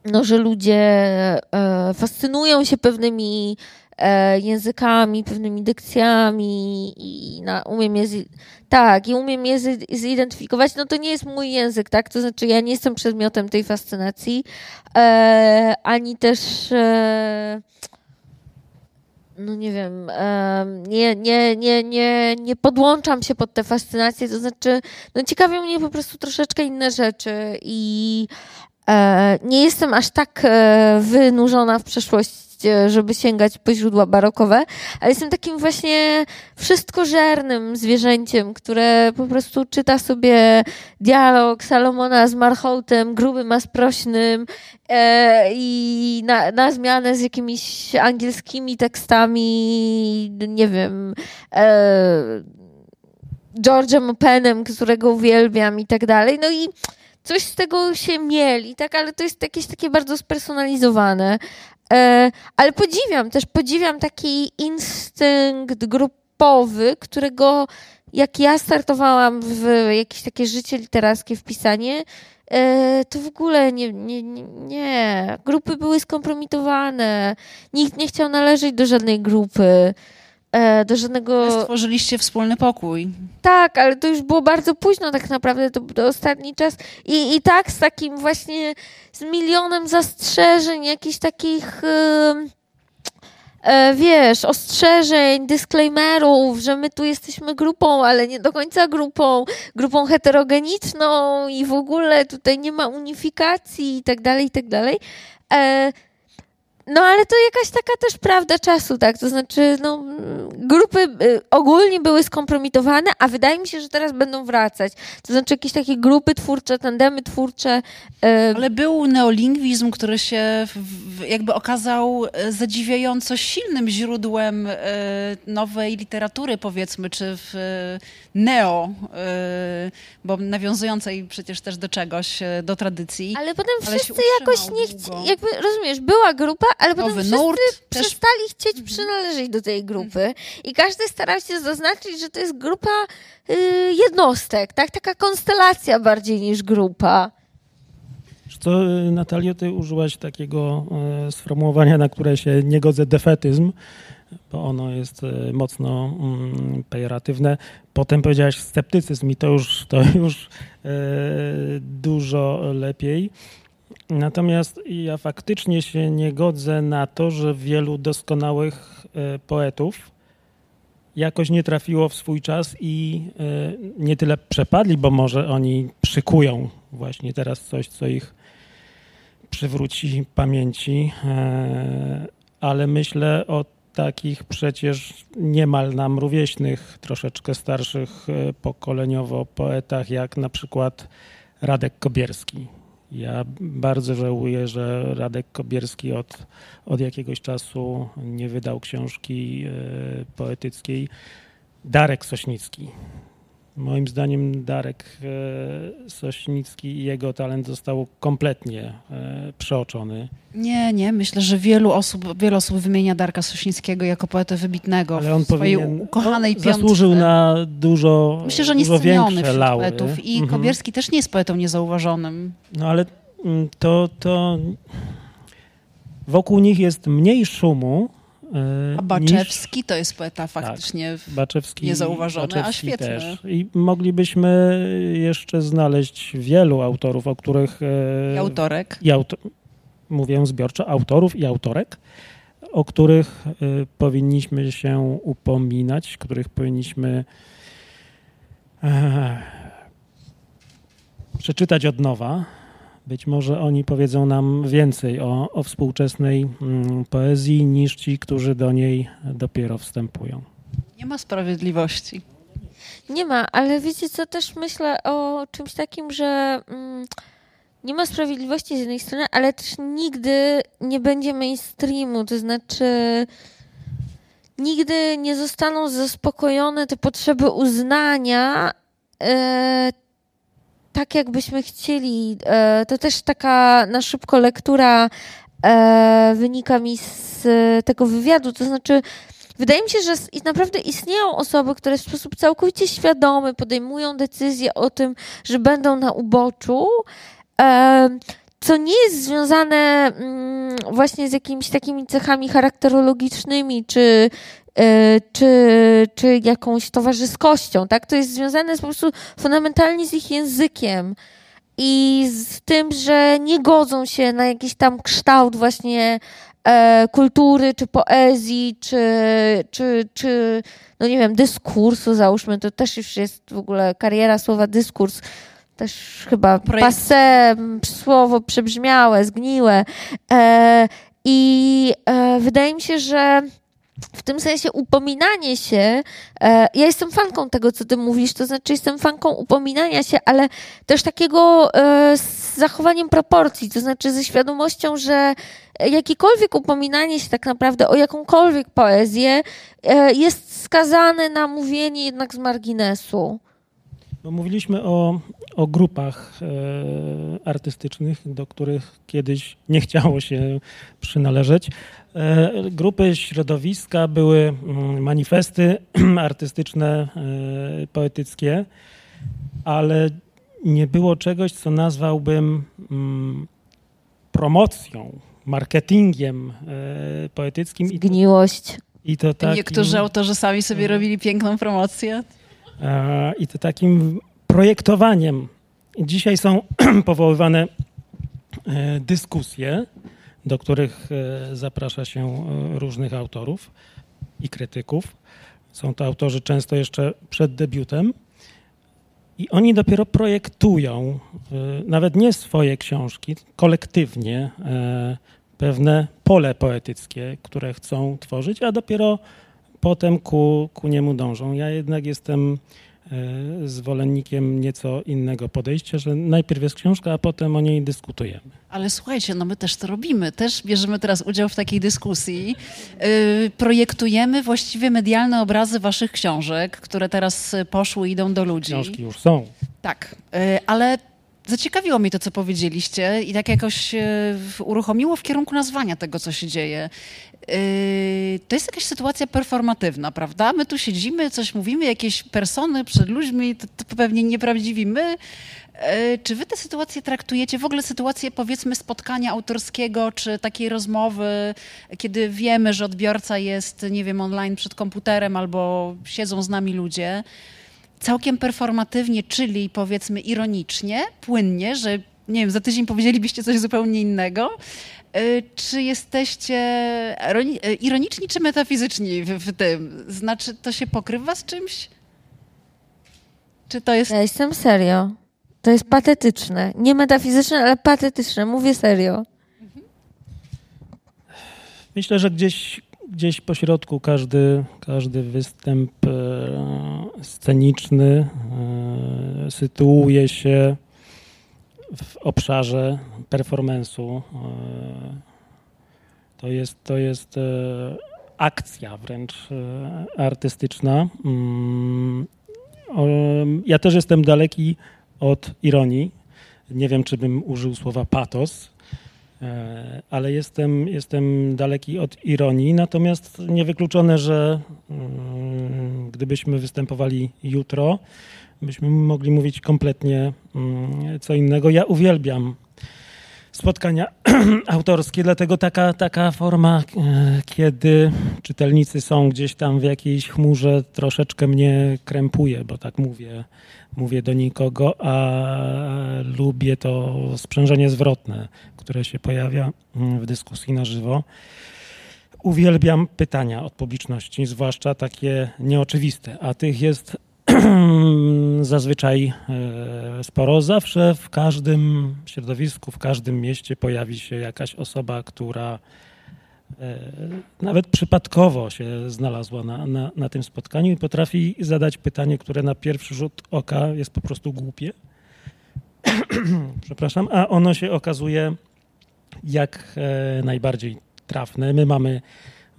no, że ludzie e, fascynują się pewnymi e, językami, pewnymi dykcjami i na, umiem je tak, i umiem je zi- zidentyfikować. No to nie jest mój język, tak? To znaczy ja nie jestem przedmiotem tej fascynacji, e, ani też e, no nie wiem, em, nie, nie, nie, nie, nie podłączam się pod tę fascynację, to znaczy, no ciekawią mnie po prostu troszeczkę inne rzeczy i e, nie jestem aż tak e, wynurzona w przeszłość, e, żeby sięgać po źródła barokowe, ale jestem takim właśnie wszystkożernym zwierzęciem, które po prostu czyta sobie dialog Salomona z Marchołtem, grubym a sprośnym e, i na, na zmianę z jakimiś angielskimi tekstami, nie wiem, e, George'em Openem, którego uwielbiam i tak dalej. No i coś z tego się mieli, tak, ale to jest jakieś takie bardzo spersonalizowane. E, ale podziwiam, też podziwiam taki instynkt grupowy, którego jak ja startowałam w jakieś takie życie literackie, w pisanie, e, to w ogóle nie, nie, nie. Grupy były skompromitowane. Nikt nie chciał należeć do żadnej grupy, do żadnego... Stworzyliście wspólny pokój. Tak, ale to już było bardzo późno tak naprawdę, to, to ostatni czas. I, I tak z takim właśnie, z milionem zastrzeżeń, jakichś takich, e, wiesz, ostrzeżeń, disclaimerów, że my tu jesteśmy grupą, ale nie do końca grupą, grupą heterogeniczną i w ogóle tutaj nie ma unifikacji i tak dalej, i tak dalej. E, no ale to jakaś taka też prawda czasu, tak? To znaczy, no, grupy y, ogólnie były skompromitowane, a wydaje mi się, że teraz będą wracać. To znaczy jakieś takie grupy twórcze, tandemy twórcze. y, Ale był neolingwizm, który się jakby okazał e, zadziwiająco silnym źródłem e, nowej literatury, powiedzmy, czy w neo, bo nawiązującej przecież też do czegoś, do tradycji. ale potem ale wszyscy jakoś nie chcieli, jakby, rozumiesz, była grupa, ale potem Nowy wszyscy nurt też- przestali chcieć przynależeć do tej grupy i każdy starał się zaznaczyć, że to jest grupa y, jednostek, tak? Taka konstelacja bardziej niż grupa. Co, Natalio, ty użyłaś takiego e, sformułowania, na które się nie godzę, defetyzm, bo ono jest e, mocno mm, pejoratywne. Potem powiedziałaś sceptycyzm i to już, to już e, dużo lepiej. Natomiast ja faktycznie się nie godzę na to, że wielu doskonałych e, poetów jakoś nie trafiło w swój czas i e, nie tyle przepadli, bo może oni przykują właśnie teraz coś, co ich przywróci pamięci, e, ale myślę o takich przecież niemal nam rówieśnych, troszeczkę starszych pokoleniowo poetach, jak na przykład Radek Kobierski. Ja bardzo żałuję, że Radek Kobierski od, od jakiegoś czasu nie wydał książki poetyckiej. Darek Sośnicki. Moim zdaniem Darek Sośnicki i jego talent został kompletnie przeoczony. Nie, nie. Myślę, że wielu osób, wiele osób wymienia Darka Sośnickiego jako poetę wybitnego Ale on w swojej powinien, ukochanej no, piątce. zasłużył na dużo Myślę, że dużo niesceniony wśród poetów. I Mhm. Kobierski też nie jest poetą niezauważonym. No ale mm, to, to wokół nich jest mniej szumu e, A Baczewski to jest poeta faktycznie. niż Baczewski, niezauważony, a Baczewski świetny. Też. I moglibyśmy jeszcze znaleźć wielu autorów, o których... e, I autorek. i auto, mówię zbiorczo, autorów i autorek, o których e, powinniśmy się upominać, których powinniśmy e, przeczytać od nowa. Być może oni powiedzą nam więcej o, o współczesnej mm, poezji niż ci, którzy do niej dopiero wstępują. Nie ma sprawiedliwości. Nie ma, ale wiecie co, też myślę o czymś takim, że mm, nie ma sprawiedliwości z jednej strony, ale też nigdy nie będzie mainstreamu, to znaczy nigdy nie zostaną zaspokojone te potrzeby uznania e, tak, jakbyśmy chcieli. E, to też taka na szybko lektura e, wynika mi z e, tego wywiadu, to znaczy Wydaje mi się, że naprawdę istnieją osoby, które w sposób całkowicie świadomy podejmują decyzję o tym, że będą na uboczu, co nie jest związane mm, właśnie z jakimiś takimi cechami charakterologicznymi, czy, czy, czy jakąś towarzyskością, tak? To jest związane po prostu fundamentalnie z ich językiem i z tym, że nie godzą się na jakiś tam kształt właśnie e, kultury, czy poezji, czy, czy, czy, no nie wiem, dyskursu, załóżmy, to też już jest w ogóle kariera słowa dyskurs, też chyba Projekt. słowo przebrzmiałe, zgniłe. E, I e, wydaje mi się, że w tym sensie upominanie się, e, ja jestem fanką tego, co ty mówisz, to znaczy jestem fanką upominania się, ale też takiego e, z zachowaniem proporcji, to znaczy ze świadomością, że jakiekolwiek upominanie się tak naprawdę o jakąkolwiek poezję e, jest skazane na mówienie jednak z marginesu. Bo mówiliśmy o, o grupach e, artystycznych, do których kiedyś nie chciało się przynależeć. E, grupy, środowiska były mm, manifesty artystyczne, e, poetyckie, ale nie było czegoś, co nazwałbym mm, promocją, marketingiem e, poetyckim. I to, Zgniłość. i to takim, Niektórzy autorzy sami sobie Mhm. robili piękną promocję. E, i to takim projektowaniem. Dzisiaj są powoływane e, dyskusje, do których e, zaprasza się różnych autorów i krytyków. Są to autorzy często jeszcze przed debiutem. I oni dopiero projektują, nawet nie swoje książki, kolektywnie pewne pole poetyckie, które chcą tworzyć, a dopiero potem ku, ku niemu dążą. Ja jednak jestem e, zwolennikiem nieco innego podejścia, że najpierw jest książka, a potem o niej dyskutujemy. Ale słuchajcie, no my też to robimy. Też bierzemy teraz udział w takiej dyskusji. Yy, projektujemy właściwie medialne obrazy waszych książek, które teraz poszły, idą do ludzi. Książki już są. Tak, y, ale zaciekawiło mnie to, co powiedzieliście i tak jakoś e, uruchomiło w kierunku nazwania tego, co się dzieje. E, to jest jakaś sytuacja performatywna, prawda? My tu siedzimy, coś mówimy, jakieś persony przed ludźmi, to, to pewnie nieprawdziwi my. E, czy wy tę sytuację traktujecie, w ogóle sytuację powiedzmy spotkania autorskiego, czy takiej rozmowy, kiedy wiemy, że odbiorca jest, nie wiem, online przed komputerem albo siedzą z nami ludzie, całkiem performatywnie, czyli powiedzmy ironicznie, płynnie, że nie wiem, za tydzień powiedzielibyście coś zupełnie innego. Y, czy jesteście y, ironiczni czy metafizyczni w, w, tym? Znaczy, to się pokrywa z czymś? Czy to jest. Ja jestem serio. To jest patetyczne. Nie metafizyczne, ale patetyczne. Mówię serio. Myślę, że gdzieś gdzieś po środku każdy, każdy występ e, sceniczny e, sytuuje się w obszarze performance'u. E, to jest, to jest akcja wręcz artystyczna. Mm, ja też jestem daleki od ironii. Nie wiem, czy bym użył słowa patos, E, ale jestem, jestem daleki od ironii. Natomiast niewykluczone, że mm, gdybyśmy występowali jutro, byśmy mogli mówić kompletnie mm, co innego. Ja uwielbiam spotkania autorskie, dlatego taka, taka forma, e, kiedy czytelnicy są gdzieś tam w jakiejś chmurze, troszeczkę mnie krępuje, bo tak mówię, mówię do nikogo, a lubię to sprzężenie zwrotne, które się pojawia mm, w dyskusji na żywo. Uwielbiam pytania od publiczności, zwłaszcza takie nieoczywiste, a tych jest zazwyczaj e, sporo. Zawsze w każdym środowisku, w każdym mieście pojawi się jakaś osoba, która e, nawet przypadkowo się znalazła na, na, na tym spotkaniu i potrafi zadać pytanie, które na pierwszy rzut oka jest po prostu głupie. Przepraszam, a ono się okazuje jak e, najbardziej trafne. My mamy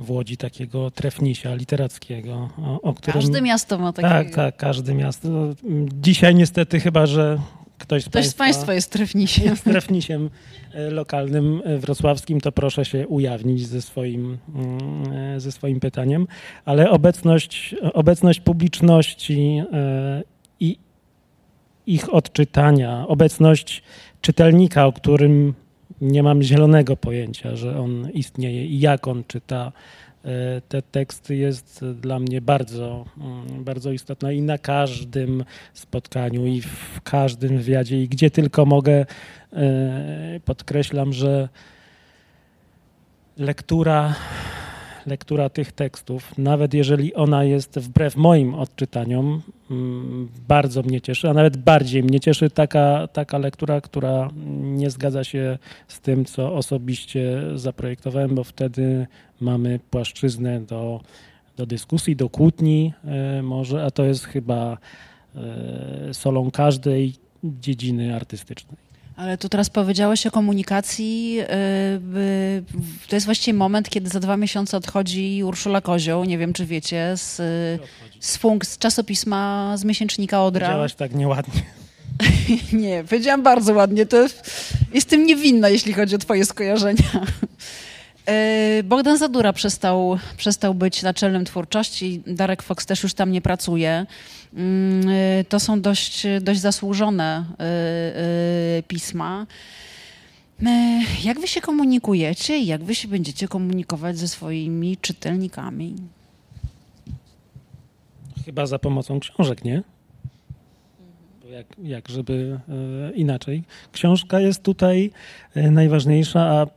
w Łodzi takiego trefnisia literackiego, o, o którym... Każde miasto ma takiego. Tak, tak, każde miasto. Dzisiaj niestety chyba, że ktoś z Ktoś państwa, z Państwa jest trefnisiem. Jest trefnisiem e, lokalnym e, wrocławskim, to proszę się ujawnić ze swoim, mm, ze swoim pytaniem. Ale obecność, obecność publiczności i ich odczytania, obecność czytelnika, o którym nie mam zielonego pojęcia, że on istnieje i jak on czyta. E, te teksty jest dla mnie bardzo, mm, bardzo istotna i na każdym spotkaniu i w każdym wywiadzie i gdzie tylko mogę e, podkreślam, że lektura lektura tych tekstów, nawet jeżeli ona jest wbrew moim odczytaniom, mm, bardzo mnie cieszy, a nawet bardziej mnie cieszy taka, taka lektura, która nie zgadza się z tym, co osobiście zaprojektowałem, bo wtedy mamy płaszczyznę do, do dyskusji, do kłótni e, może, a to jest chyba e, solą każdej dziedziny artystycznej. Ale tu teraz powiedziałeś o komunikacji. Y, to jest właściwie moment, kiedy za dwa miesiące odchodzi Urszula Kozioł, nie wiem czy wiecie, z, z, funk, z czasopisma, z miesięcznika Odra. Powiedziałaś tak nieładnie. nie, powiedziałam bardzo ładnie. To jestem niewinna, jeśli chodzi o twoje skojarzenia. Y, Bogdan Zadura przestał, przestał być naczelnym twórczości. Darek Fox też już tam nie pracuje. Mm, y, to są dość, dość zasłużone y, pisma. Jak wy się komunikujecie i jak wy się będziecie komunikować ze swoimi czytelnikami? Chyba za pomocą książek, nie? Jak, jak żeby inaczej. Książka jest tutaj najważniejsza, a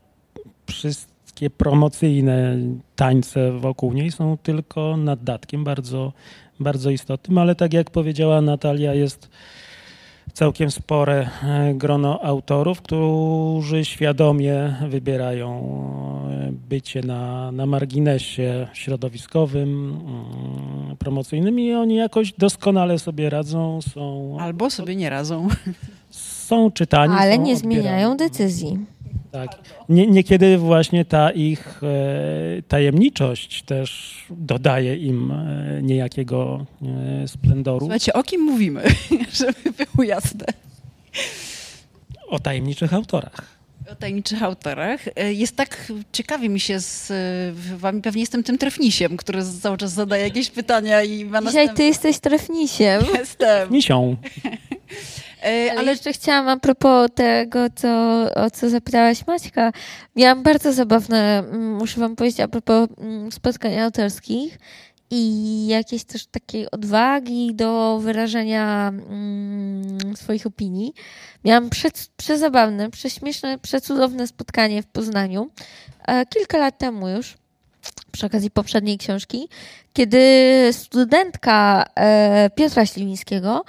wszyscy wszystkie promocyjne tańce wokół niej są tylko naddatkiem bardzo, bardzo istotnym, ale tak jak powiedziała Natalia, jest całkiem spore e, grono autorów, którzy świadomie wybierają e, bycie na, na marginesie środowiskowym, mm, promocyjnym i oni jakoś doskonale sobie radzą. Są, Albo sobie nie radzą. Są czytani. Ale są nie odbierani. zmieniają decyzji. Tak. Nie, niekiedy właśnie ta ich e, tajemniczość też dodaje im e, niejakiego e, splendoru. Słuchajcie, o kim mówimy, żeby było jasne. O tajemniczych autorach. O tajemniczych autorach. Jest tak, ciekawie mi się z wami, pewnie jestem tym trefnisiem, który cały czas zadaje jakieś pytania i ma Dzisiaj ty następne- jesteś trefnisiem. Jestem. Misią. E, Ale Ale jeszcze chciałam a propos tego, co, o co zapytałaś Maćka. Miałam bardzo zabawne, mm, muszę wam powiedzieć, a propos mm, spotkań autorskich i jakiejś też takiej odwagi do wyrażenia mm, swoich opinii. Miałam prze, przezabawne, prześmieszne, przecudowne spotkanie w Poznaniu e, kilka lat temu już przy okazji poprzedniej książki, kiedy studentka e, Piotra Śliwińskiego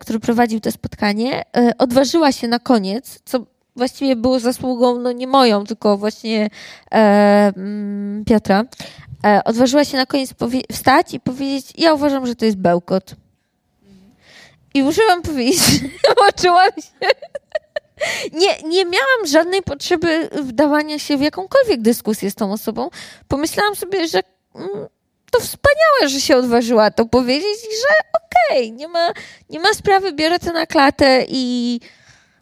który prowadził to spotkanie, e, odważyła się na koniec, co właściwie było zasługą, no nie moją, tylko właśnie e, mm, Piotra, e, odważyła się na koniec wstać i powiedzieć, ja uważam, że to jest bełkot. I muszę wam powiedzieć, poczułam się... Nie, nie miałam żadnej potrzeby wdawania się w jakąkolwiek dyskusję z tą osobą. Pomyślałam sobie, że mm, to wspaniałe, że się odważyła to powiedzieć i że okej, nie, ma, nie ma sprawy, biorę to na klatę i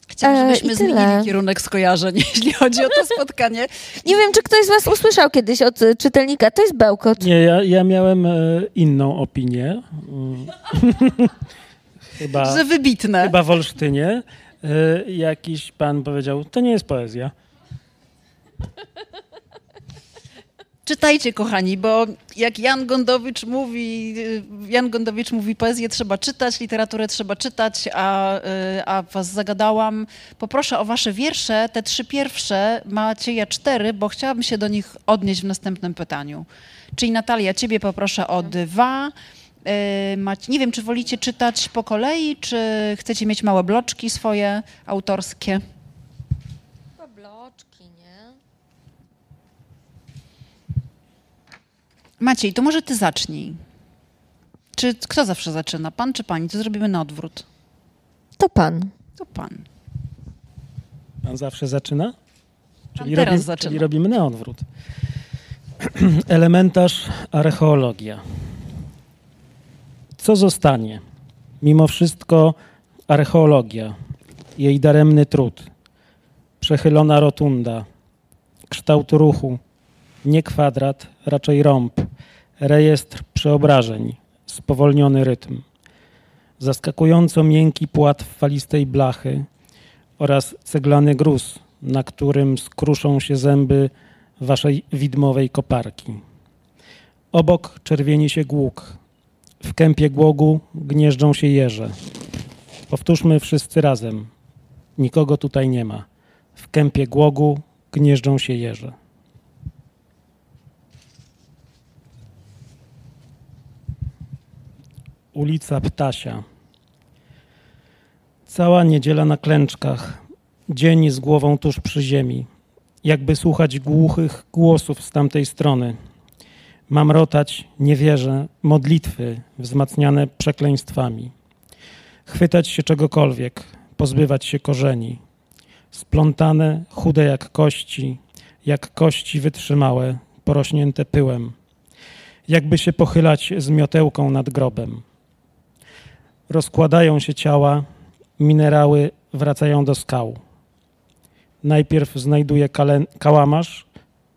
chciałam, e, żebyśmy zmienili kierunek skojarzeń, jeśli chodzi o to spotkanie. nie wiem, czy ktoś z was usłyszał kiedyś od e, czytelnika, to jest bełkot. Nie, ja, ja miałem e, inną opinię. Chyba, Że wybitne. chyba w Olsztynie. E, jakiś pan powiedział, to nie jest poezja. Czytajcie, kochani, bo jak Jan Gondowicz mówi, y, Jan Gondowicz mówi, poezję trzeba czytać, literaturę trzeba czytać, a, y, a was zagadałam. Poproszę o wasze wiersze, te trzy pierwsze, macie ja cztery, bo chciałabym się do nich odnieść w następnym pytaniu. Czyli Natalia, ciebie poproszę o dwa. Y, nie wiem, czy wolicie czytać po kolei, czy chcecie mieć małe bloczki swoje, autorskie. Bloczki, nie? Maciej, to może ty zacznij. Czy kto zawsze zaczyna? Pan czy pani? To zrobimy na odwrót. To pan. To pan. Pan zawsze zaczyna? Pan teraz robi- zaczyna. czyli robimy na odwrót. Elementarz archeologia. Co zostanie? Mimo wszystko archeologia, jej daremny trud, przechylona rotunda, kształt ruchu, nie kwadrat, raczej rąb, rejestr przeobrażeń, spowolniony rytm, zaskakująco miękki płat falistej blachy oraz ceglany gruz, na którym skruszą się zęby waszej widmowej koparki. Obok czerwieni się głuk. W kępie głogu gnieżdżą się jeże. Powtórzmy wszyscy razem. Nikogo tutaj nie ma. W kępie głogu gnieżdżą się jeże. Ulica Ptasia. Cała niedziela na klęczkach, dzień z głową tuż przy ziemi, jakby słuchać głuchych głosów z tamtej strony. Mam rotać, nie wierzę, modlitwy wzmacniane przekleństwami. Chwytać się czegokolwiek, pozbywać się korzeni. Splątane, chude jak kości, jak kości wytrzymałe, porośnięte pyłem. Jakby się pochylać z miotełką nad grobem. Rozkładają się ciała, minerały wracają do skał. Najpierw znajduję kałamarz,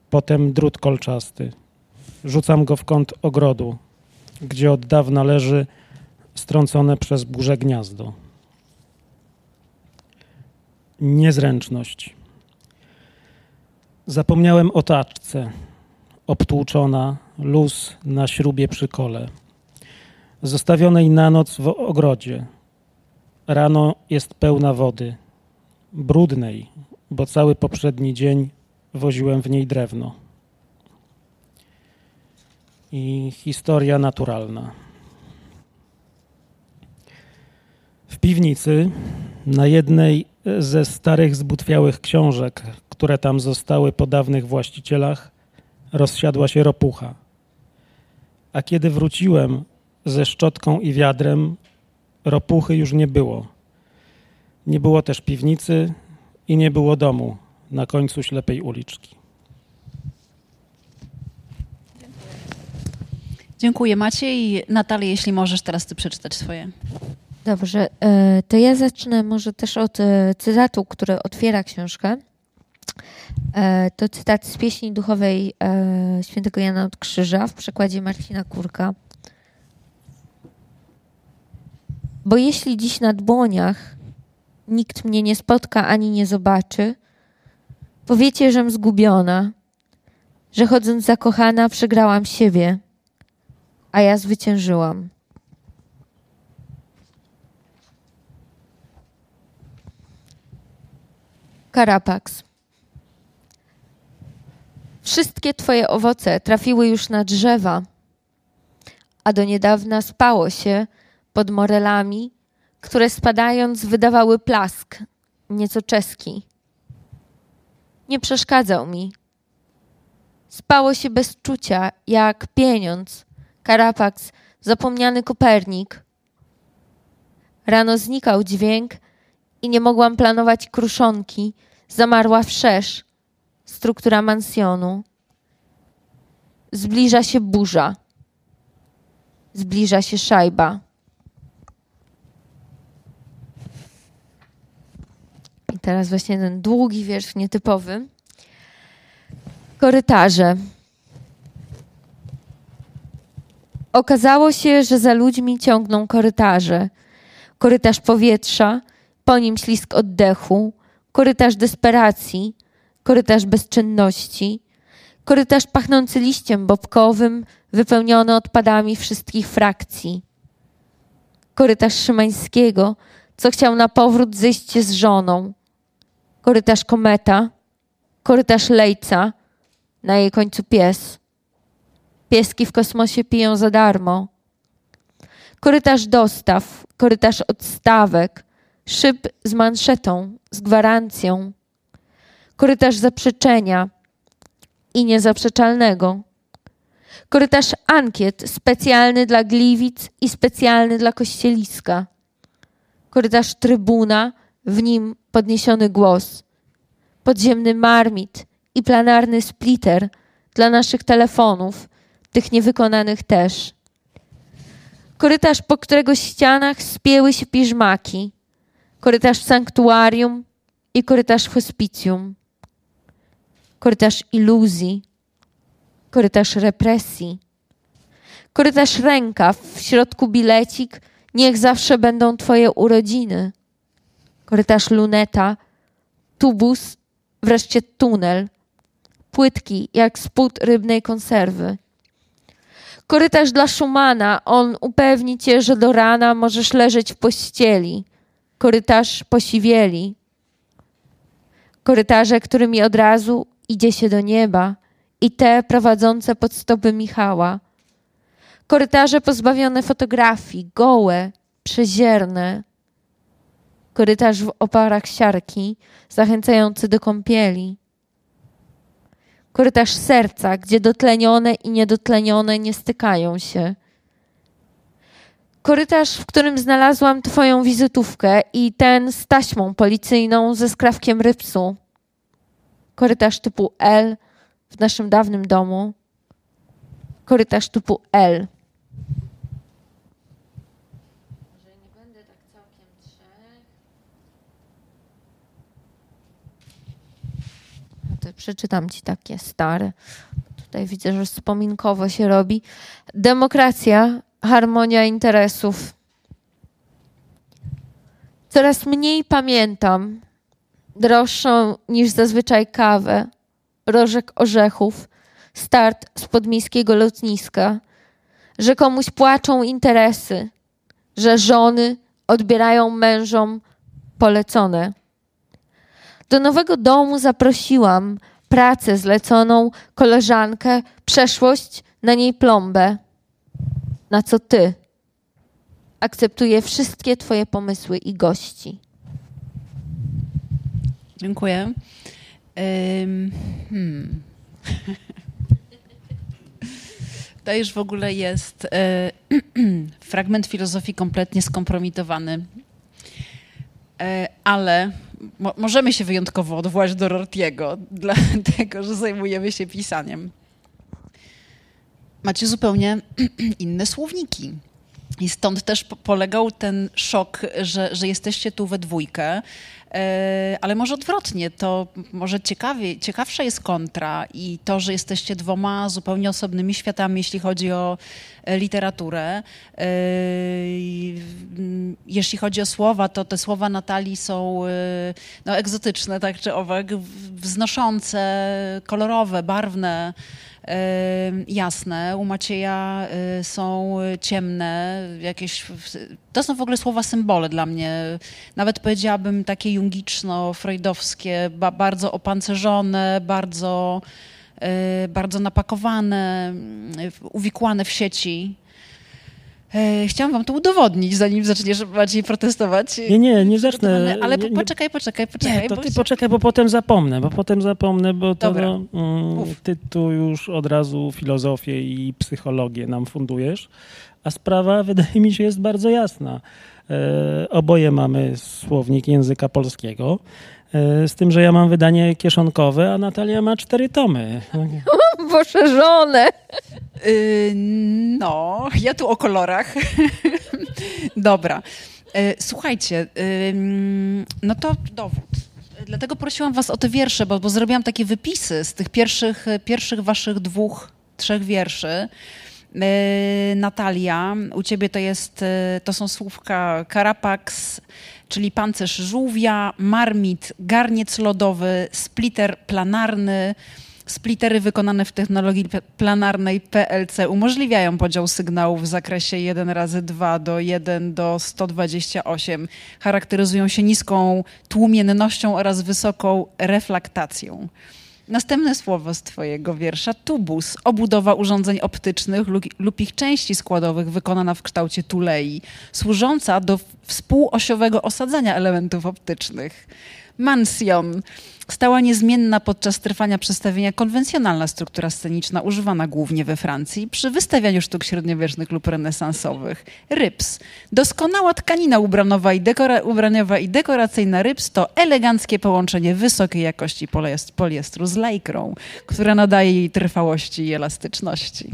potem drut kolczasty. Rzucam go w kąt ogrodu, gdzie od dawna leży strącone przez burzę gniazdo. Niezręczność. Zapomniałem o taczce, obtłuczona, luz na śrubie przy kole, zostawionej na noc w ogrodzie. Rano jest pełna wody, brudnej, bo cały poprzedni dzień woziłem w niej drewno. I historia naturalna. W piwnicy, na jednej ze starych zbutwiałych książek, które tam zostały po dawnych właścicielach, rozsiadła się ropucha. A kiedy wróciłem ze szczotką i wiadrem, ropuchy już nie było. Nie było też piwnicy i nie było domu na końcu ślepej uliczki. Dziękuję Maciej. Natalia, jeśli możesz teraz ty przeczytać swoje. Dobrze, e, to ja zacznę może też od e, cytatu, który otwiera książkę. E, to cytat z pieśni duchowej świętego Jana od Krzyża w przekładzie Marcina Kurka. Bo jeśli dziś na dłoniach nikt mnie nie spotka ani nie zobaczy, powiecie, żem zgubiona, że chodząc zakochana przegrałam siebie, a ja zwyciężyłam. Karapax. Wszystkie twoje owoce trafiły już na drzewa, a do niedawna spało się pod morelami, które spadając wydawały plask, nieco czeski. Nie przeszkadzał mi. Spało się bez czucia, jak pieniądz, Karapax, zapomniany Kopernik. Rano znikał dźwięk i nie mogłam planować kruszonki, zamarła wszerz, struktura mansjonu. Zbliża się burza. Zbliża się szajba. Teraz właśnie ten długi wiersz nietypowy. Korytarze. Okazało się, że za ludźmi ciągną korytarze. Korytarz powietrza, po nim ślisk oddechu, korytarz desperacji, korytarz bezczynności, korytarz pachnący liściem bobkowym, wypełniony odpadami wszystkich frakcji. Korytarz Szymańskiego, co chciał na powrót zejść z żoną. Korytarz kometa, korytarz lejca, na jej końcu pies. Pieski w kosmosie piją za darmo. Korytarz dostaw, korytarz odstawek, szyb z manszetą, z gwarancją, korytarz zaprzeczenia i niezaprzeczalnego, korytarz ankiet specjalny dla gliwic i specjalny dla kościeliska, korytarz trybuna, w nim podniesiony głos, podziemny marmit i planarny splitter dla naszych telefonów, tych niewykonanych też. Korytarz, po którego ścianach spięły się piżmaki, korytarz sanktuarium i korytarz hospicjum, korytarz iluzji, korytarz represji, korytarz rękaw, w środku bilecik, niech zawsze będą Twoje urodziny, korytarz luneta, tubus, wreszcie tunel, płytki jak spód rybnej konserwy. Korytarz dla Schumana, on upewni cię, że do rana możesz leżeć w pościeli – korytarz posiwieli, korytarze, którymi od razu idzie się do nieba i te prowadzące pod stopy Michała. Korytarze pozbawione fotografii, gołe, przezierne. Korytarz w oparach siarki, zachęcający do kąpieli. Korytarz serca, gdzie dotlenione i niedotlenione nie stykają się korytarz, w którym znalazłam Twoją wizytówkę i ten z taśmą policyjną ze skrawkiem rypsu. Korytarz typu L w naszym dawnym domu. Korytarz typu L. Może nie będę tak całkiem trzech. To przeczytam Ci takie stare. Tutaj widzę, że wspominkowo się robi. Demokracja harmonia interesów. Coraz mniej pamiętam droższą niż zazwyczaj kawę, rożek orzechów, start z podmiejskiego lotniska, że komuś płaczą interesy, że żony odbierają mężom polecone. Do nowego domu zaprosiłam pracę zleconą, koleżankę, przeszłość, na niej plombę na co ty akceptuję wszystkie Twoje pomysły i gości. Dziękuję. Um, hmm. To już w ogóle jest e, fragment filozofii kompletnie skompromitowany. E, ale mo możemy się wyjątkowo odwołać do Rortiego, dlatego że zajmujemy się pisaniem macie zupełnie inne słowniki. I stąd też po- polegał ten szok, że, że jesteście tu we dwójkę. E, Ale może odwrotnie, to może ciekawie, ciekawsza jest kontra i to, że jesteście dwoma zupełnie osobnymi światami, jeśli chodzi o e, literaturę. E, Jeśli chodzi o słowa, to te słowa Natalii są no, egzotyczne, tak czy owak, wznoszące, kolorowe, barwne jasne, u Macieja e, są ciemne, jakieś. To są w ogóle słowa symbole dla mnie. Nawet powiedziałabym takie jungiczno-freudowskie, ba, bardzo opancerzone, bardzo, e, bardzo napakowane, mm, uwikłane w sieci. E, Chciałam wam to udowodnić, zanim zaczniesz bardziej protestować. Nie, nie, nie zacznę. Ale po, poczekaj, poczekaj, poczekaj. Nie, to bo ty chcę- poczekaj, bo potem zapomnę, bo potem zapomnę, bo to no, mm, ty tu już od razu filozofię i psychologię nam fundujesz, a sprawa wydaje mi się jest bardzo jasna. E, oboje mamy słownik języka polskiego, z tym, że ja mam wydanie kieszonkowe, a Natalia ma cztery tomy. Poszerzone. Y, No, ja tu o kolorach. Dobra. Y, Słuchajcie, no to dowód. Dlatego prosiłam was o te wiersze, bo, bo zrobiłam takie wypisy z tych pierwszych, pierwszych waszych dwóch, trzech wierszy. Y, Natalia, u ciebie to jest, y, to są słówka Carapax, czyli pancerz żółwia, marmit, garniec lodowy, splitter planarny, Splittery wykonane w technologii planarnej PLC umożliwiają podział sygnałów w zakresie 1 razy 2 do 1 do 128. Charakteryzują się niską tłumiennością oraz wysoką reflaktacją. Następne słowo z twojego wiersza. Tubus. Obudowa urządzeń optycznych lub, ich części składowych wykonana w kształcie tulei, służąca do współosiowego osadzania elementów optycznych. Mansion. Stała niezmienna podczas trwania przedstawienia konwencjonalna struktura sceniczna, używana głównie we Francji przy wystawianiu sztuk średniowiecznych lub renesansowych. Ryps. Doskonała tkanina ubranowa i, dekora- ubraniowa i dekoracyjna ryps to eleganckie połączenie wysokiej jakości poliest- poliestru z lajkrą, która nadaje jej trwałości i elastyczności.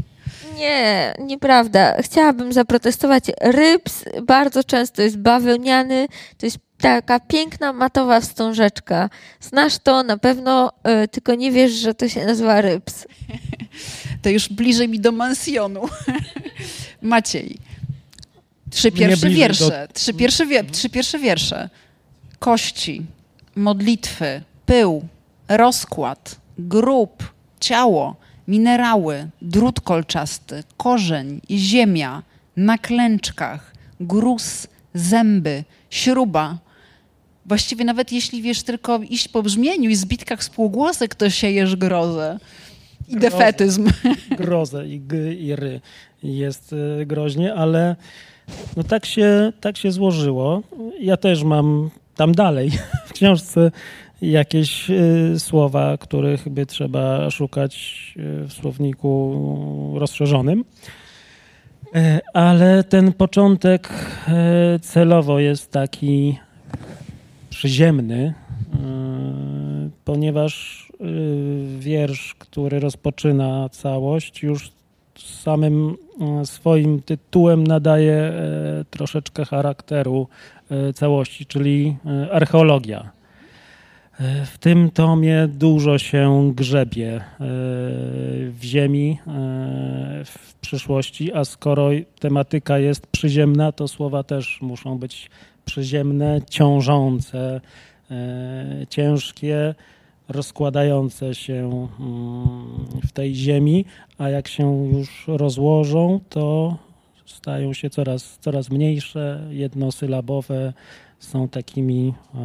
Nie, nieprawda. Chciałabym zaprotestować. Ryps bardzo często jest bawełniany. To jest taka piękna matowa wstążeczka. Znasz to na pewno, y, tylko nie wiesz, że to się nazywa ryps. To już bliżej mi do mansjonu. Maciej. Trzy pierwsze wiersze. do- Trzy, pierwsze wie, trzy pierwsze wiersze. Kości, modlitwy, pył, rozkład, grób, ciało, minerały, drut kolczasty, korzeń, ziemia, na klęczkach, gruz, zęby, śruba. Właściwie nawet jeśli wiesz tylko iść po brzmieniu i zbitkach spółgłosek, to siejesz grozę. I Grozę. defetyzm. grozę i g i ry jest e, groźnie, ale no tak się, tak się złożyło. Ja też mam tam dalej w książce jakieś e, słowa, których by trzeba szukać e, w słowniku rozszerzonym. Ale ten początek celowo jest taki przyziemny, e, ponieważ e, wiersz, który rozpoczyna całość, już samym e, swoim tytułem nadaje troszeczkę charakteru całości, czyli archeologia. W tym tomie dużo się grzebie w ziemi w przyszłości, a skoro tematyka jest przyziemna, to słowa też muszą być przyziemne, ciążące, e, ciężkie, rozkładające się mm, w tej ziemi, a jak się już rozłożą, to stają się coraz, coraz mniejsze, jednosylabowe, są takimi e,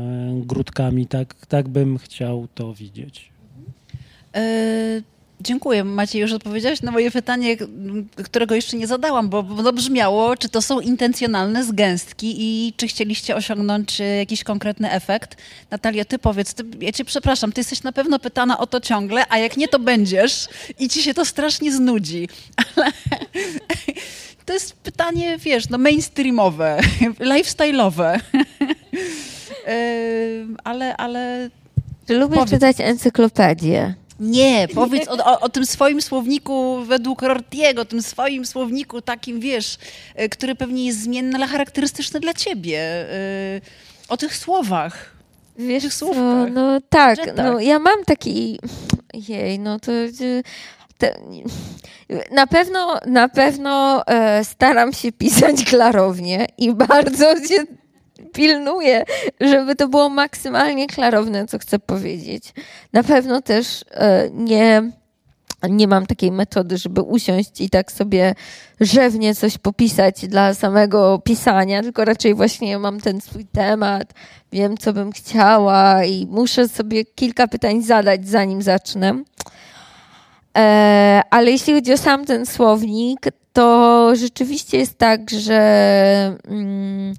grudkami. Tak, tak bym chciał to widzieć. E, dziękuję. Maciej, już odpowiedziałeś na moje pytanie, którego jeszcze nie zadałam, bo, bo brzmiało, czy to są intencjonalne zgęstki i czy chcieliście osiągnąć e, jakiś konkretny efekt. Natalia, ty powiedz, ty, ja cię przepraszam, ty jesteś na pewno pytana o to ciągle, a jak nie, to będziesz i ci się to strasznie znudzi. Ale to jest pytanie, wiesz, no mainstreamowe, lifestyle'owe. E, ale, ale lubisz Powiedz. czytać encyklopedię? Nie, powiedz o, o, o tym swoim słowniku według Rortiego, tym swoim słowniku takim, wiesz, y, który pewnie jest zmienny, ale charakterystyczny dla ciebie. y, O tych słowach. Wiesz tych słówkach, no tak, budżetach. no ja mam taki, jej, no to... y, te, na pewno, na pewno e, staram się pisać klarownie i bardzo się pilnuję, żeby to było maksymalnie klarowne, co chcę powiedzieć. Na pewno też e, nie, nie mam takiej metody, żeby usiąść i tak sobie rzewnie coś popisać dla samego pisania, tylko raczej właśnie mam ten swój temat, wiem, co bym chciała i muszę sobie kilka pytań zadać, zanim zacznę. E, ale jeśli chodzi o sam ten słownik, to rzeczywiście jest tak, że mm,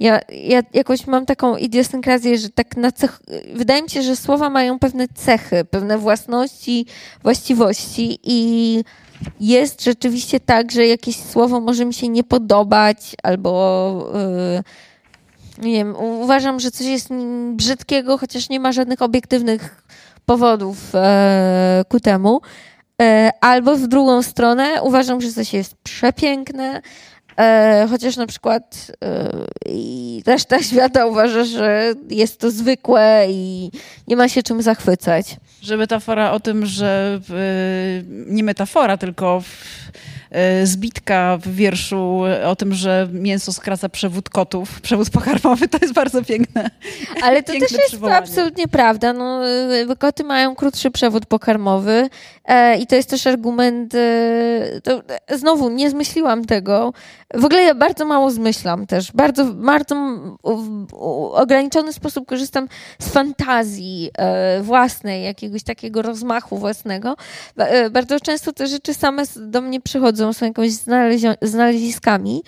ja, ja jakoś mam taką idiosynkrazję, że tak na cech, wydaje mi się, że słowa mają pewne cechy, pewne własności, właściwości i jest rzeczywiście tak, że jakieś słowo może mi się nie podobać albo yy, nie wiem, uważam, że coś jest brzydkiego, chociaż nie ma żadnych obiektywnych powodów e, ku temu. E, albo w drugą stronę uważam, że coś jest przepiękne, e, chociaż na przykład e, reszta świata uważa, że jest to zwykłe i nie ma się czym zachwycać. Że metafora o tym, że y, nie metafora, tylko y, zbitka w wierszu o tym, że mięso skraca przewód kotów, przewód pokarmowy, to jest bardzo piękne. Ale to Piękne też jest przywołanie. absolutnie prawda. No, y, koty mają krótszy przewód pokarmowy e, i to jest też argument. E, to, e, znowu, nie zmyśliłam tego. W ogóle ja bardzo mało zmyślam też. Bardzo, bardzo w ograniczony sposób korzystam z fantazji e, własnej, jakiegoś takiego rozmachu własnego. E, Bardzo często te rzeczy same do mnie przychodzą, są jakimiś znaleziskami.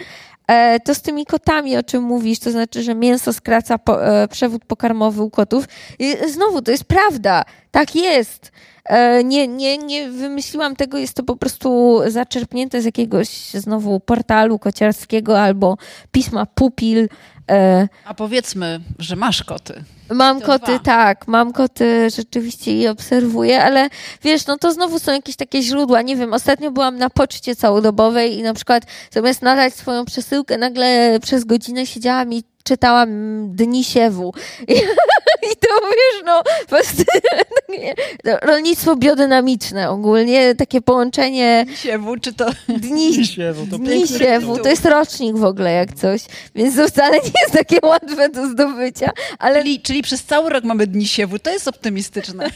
E, To z tymi kotami, o czym mówisz, to znaczy, że mięso skraca po, e, przewód pokarmowy u kotów. I znowu, to jest prawda. Tak jest. E, Nie, nie, nie wymyśliłam tego, jest to po prostu zaczerpnięte z jakiegoś znowu portalu kociarskiego albo pisma Pupil. E, A powiedzmy, że masz koty. Mam To koty, dwa. tak, mam koty rzeczywiście i obserwuję, ale wiesz, no to znowu są jakieś takie źródła. Nie wiem, ostatnio byłam na poczcie całodobowej i na przykład zamiast nadać swoją przesyłkę, nagle przez godzinę siedziałam i czytałam Dni Siewu. I, i to wiesz, no, rolnictwo biodynamiczne ogólnie, takie połączenie Siewu, czy to... dni, Siewu, to dni siewu, to jest rocznik w ogóle jak coś, więc to wcale nie jest takie łatwe do zdobycia, ale Czyli, czyli przez cały rok mamy dni siewu, to jest optymistyczne.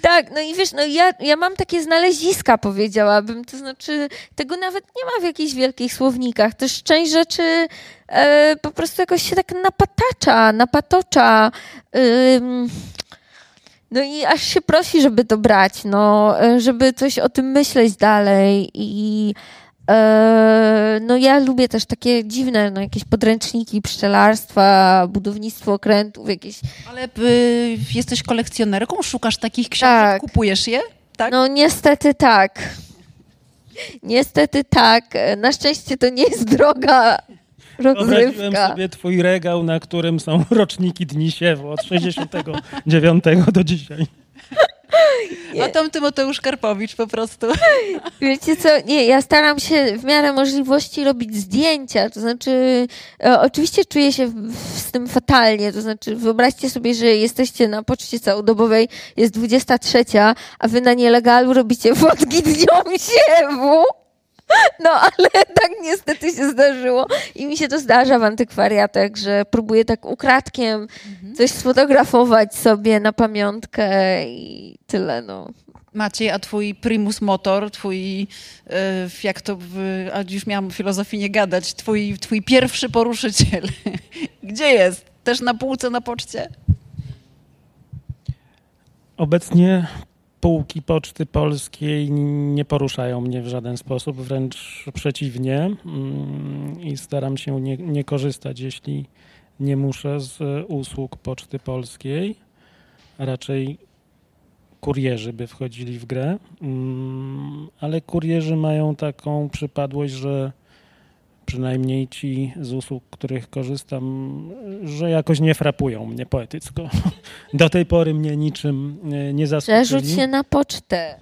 Tak, no i wiesz, no ja, ja mam takie znaleziska, powiedziałabym, to znaczy tego nawet nie ma w jakichś wielkich słownikach. Też część rzeczy e, po prostu jakoś się tak napatacza, napatocza. No i aż się prosi, żeby to brać, no, e, żeby coś o tym myśleć dalej i e, no ja lubię też takie dziwne, no jakieś podręczniki pszczelarstwa, budownictwo okrętów, jakieś Ale y, jesteś kolekcjonerką, szukasz takich książek, Tak. kupujesz je? Tak? No niestety tak. Niestety tak. Na szczęście to nie jest droga Wyobraziłem sobie twój regał, na którym są roczniki Dni Siewu od 69 do dzisiaj. A tam Tymoteusz Karpowicz po prostu. Wiecie co, nie, ja staram się w miarę możliwości robić zdjęcia, to znaczy e, oczywiście czuję się w, z tym fatalnie, to znaczy wyobraźcie sobie, że jesteście na poczcie całodobowej, jest 23, a wy na nielegalu robicie fotki dniom siewu. No, ale tak niestety się zdarzyło i mi się to zdarza w antykwariatach, że próbuję tak ukradkiem coś sfotografować sobie na pamiątkę i tyle, no. Maciej, a twój primus motor, twój, y, jak to, w- a już miałam filozofii nie gadać, twój, twój pierwszy poruszyciel, gdzie jest? Też na półce na poczcie? Obecnie półki Poczty Polskiej nie poruszają mnie w żaden sposób, wręcz przeciwnie. Mm, I staram się nie, nie korzystać, jeśli nie muszę, z usług Poczty Polskiej. Raczej kurierzy by wchodzili w grę, Mm, ale kurierzy mają taką przypadłość, że przynajmniej ci z usług, których korzystam, że jakoś nie frapują mnie poetycko. Do tej pory mnie niczym e, nie zaskoczyli. Przerzuć się na pocztę.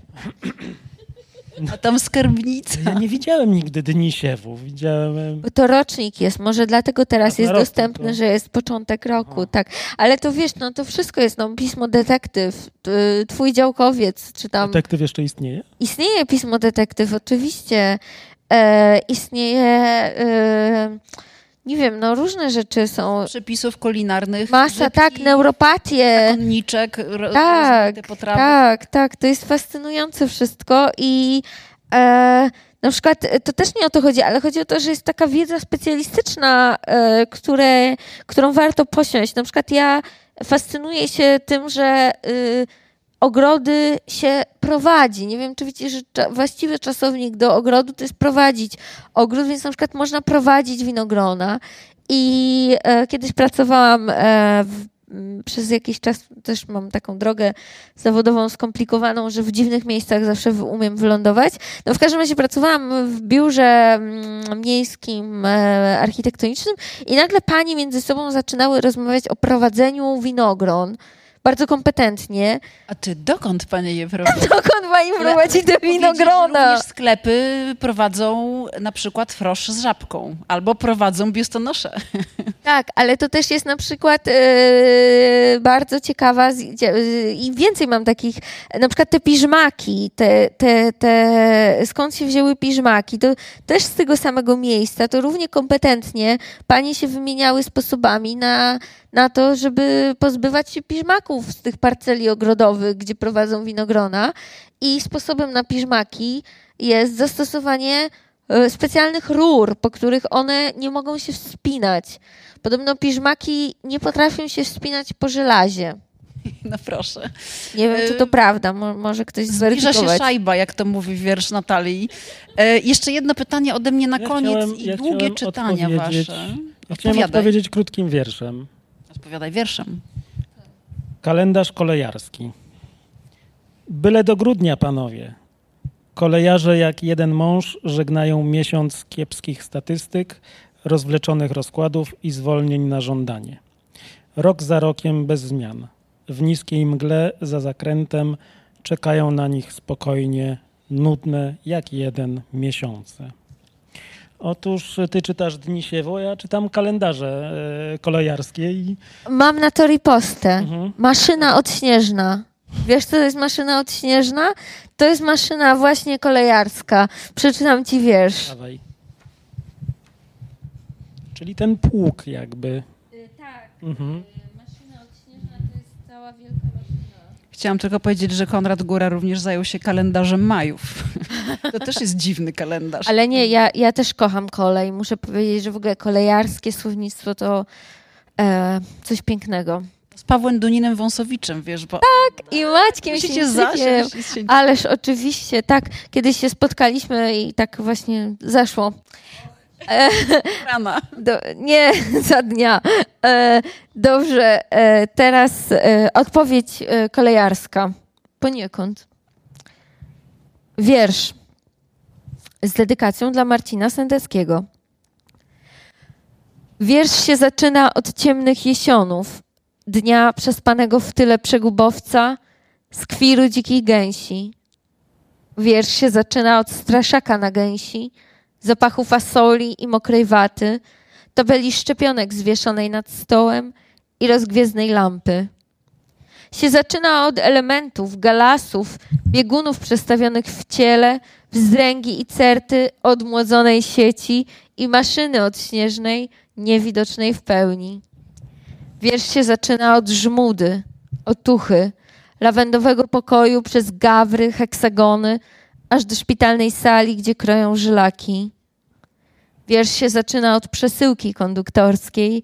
A tam skarbnica. Ja nie widziałem nigdy Dni Siewu. Widziałem... Bo to rocznik jest, może dlatego teraz A, jest dostępny, tylko. że jest początek roku, Aha. tak. Ale to wiesz, no to wszystko jest, no pismo detektyw, twój działkowiec, czy tam... Detektyw jeszcze istnieje? Istnieje pismo detektyw, oczywiście. E, istnieje, e, nie wiem, no różne rzeczy są. Przepisów kulinarnych. Masa, grzybki, tak, neuropatie. Konniczek, Tak, potrawy. Tak, tak, to jest fascynujące wszystko i e, na przykład e, to też nie o to chodzi, ale chodzi o to, że jest taka wiedza specjalistyczna, e, które, którą warto posiąść. Na przykład ja fascynuję się tym, że y, ogrody się prowadzi. Nie wiem, czy wiecie, że cza- właściwy czasownik do ogrodu to jest prowadzić ogród, więc na przykład można prowadzić winogrona. I e, kiedyś pracowałam e, w, przez jakiś czas, też mam taką drogę zawodową skomplikowaną, że w dziwnych miejscach zawsze umiem wylądować. No w każdym razie pracowałam w biurze miejskim e, architektonicznym i nagle panie między sobą zaczynały rozmawiać o prowadzeniu winogron. Bardzo kompetentnie. A ty dokąd, panie je prowadzi? Dokąd pani prowadzi te winogrona? Również sklepy prowadzą na przykład frosz z żabką albo prowadzą biustonosze. Tak, ale to też jest na przykład e, bardzo ciekawa e, i więcej mam takich, na przykład te piżmaki, te, te, te, skąd się wzięły piżmaki, to też z tego samego miejsca, to równie kompetentnie panie się wymieniały sposobami na, na to, żeby pozbywać się piżmaków z tych parceli ogrodowych, gdzie prowadzą winogrona i sposobem na piżmaki jest zastosowanie e, specjalnych rur, po których one nie mogą się wspinać. Podobno piżmaki nie potrafią się wspinać po żelazie. No proszę. Nie wiem, czy to prawda. Mo- może ktoś Zbliża się zweryfikować. szajba, jak to mówi wiersz Natalii. E, jeszcze jedno pytanie ode mnie na Ja koniec chciałem- i ja długie czytania wasze. Ja chciałem odpowiedzieć krótkim wierszem. Odpowiadaj wierszem. Kalendarz kolejarski. Byle do grudnia, panowie. Kolejarze jak jeden mąż żegnają miesiąc kiepskich statystyk, rozwleczonych rozkładów i zwolnień na żądanie. Rok za rokiem bez zmian. W niskiej mgle za zakrętem czekają na nich spokojnie, nudne jak jeden miesiące. Otóż ty czytasz Dni Siewu, ja czytam kalendarze e, kolejarskie i Mam na to ripostę. Mhm. Maszyna odśnieżna. Wiesz, co to jest maszyna odśnieżna? To jest maszyna właśnie kolejarska. Przeczytam ci wiersz. Dawaj. Czyli ten pług jakby. Tak, Mhm. maszyna odśnieżna to jest cała wielka. Chciałam tylko powiedzieć, że Konrad Góra również zajął się kalendarzem Majów. To też jest dziwny kalendarz. Ale nie, ja, ja też kocham kolej. Muszę powiedzieć, że w ogóle kolejarskie słownictwo to e, coś pięknego. Z Pawłem Duninem Wąsowiczem, wiesz, bo I Maćkiem się... Ależ oczywiście, tak. Kiedyś się spotkaliśmy i tak właśnie zaszło. E, rana. do, nie, za dnia. E, dobrze, e, teraz e, odpowiedź e, kolejarska. Poniekąd. Wiersz z dedykacją dla Marcina Sendeckiego. Wiersz się zaczyna od ciemnych jesionów, dnia przespanego w tyle przegubowca, z kwiru dzikich gęsi. Wiersz się zaczyna od straszaka na gęsi, zapachu fasoli i mokrej waty, tabeli szczepionek zwieszonej nad stołem i rozgwiezdnej lampy. Się zaczyna od elementów, galasów, biegunów przestawionych w ciele, wzdręgi i certy odmłodzonej sieci i maszyny odśnieżnej, niewidocznej w pełni. Wiersz się zaczyna od żmudy, otuchy, lawendowego pokoju przez gawry, heksagony, aż do szpitalnej sali, gdzie kroją żylaki. Wiersz się zaczyna od przesyłki konduktorskiej.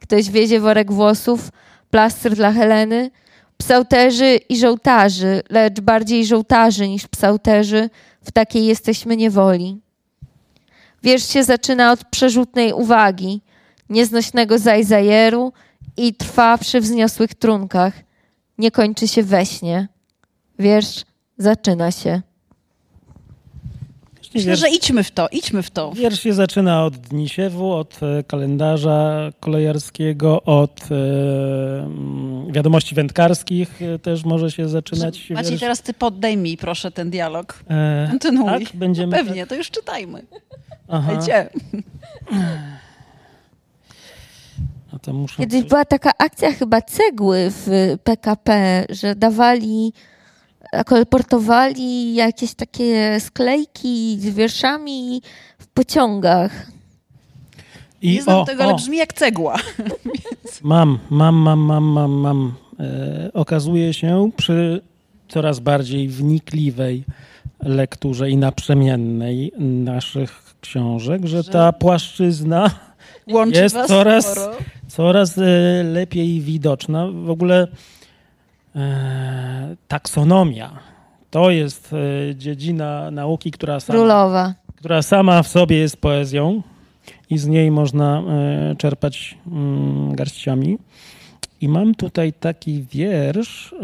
Ktoś wiezie worek włosów, plaster dla Heleny, psałterzy i żołtarzy, lecz bardziej żołtarzy niż psałterzy, w takiej jesteśmy niewoli. Wiersz się zaczyna od przerzutnej uwagi, nieznośnego zajzajeru i trwa przy wzniosłych trunkach. Nie kończy się we śnie. Wiersz zaczyna się. Myślę, wiersz, że idźmy w to, idźmy w to. wiersz się zaczyna od dni siewu, od e, kalendarza kolejarskiego, od e, mm, wiadomości wędkarskich e, też może się zaczynać Maciej, wiersz. teraz ty poddaj mi proszę ten dialog. E, Kontynuuj. tak, będziemy... Pewnie, to już czytajmy. Aha, Dajcie. no to muszę... Kiedyś była taka akcja chyba cegły w PKP, że dawali, kolportowali jakieś takie sklejki z wierszami w pociągach. Nie znam o, tego, ale o, brzmi jak cegła. Mam, mam, mam, mam, mam, mam. E, okazuje się przy coraz bardziej wnikliwej lekturze i naprzemiennej naszych książek, że, Że- ta płaszczyzna Łączy Jest coraz- sporo. coraz e, lepiej widoczna. W ogóle taksonomia to jest e, dziedzina nauki, która sama, Królowa. która sama w sobie jest poezją i z niej można e, czerpać mm, garściami. I mam tutaj taki wiersz, e,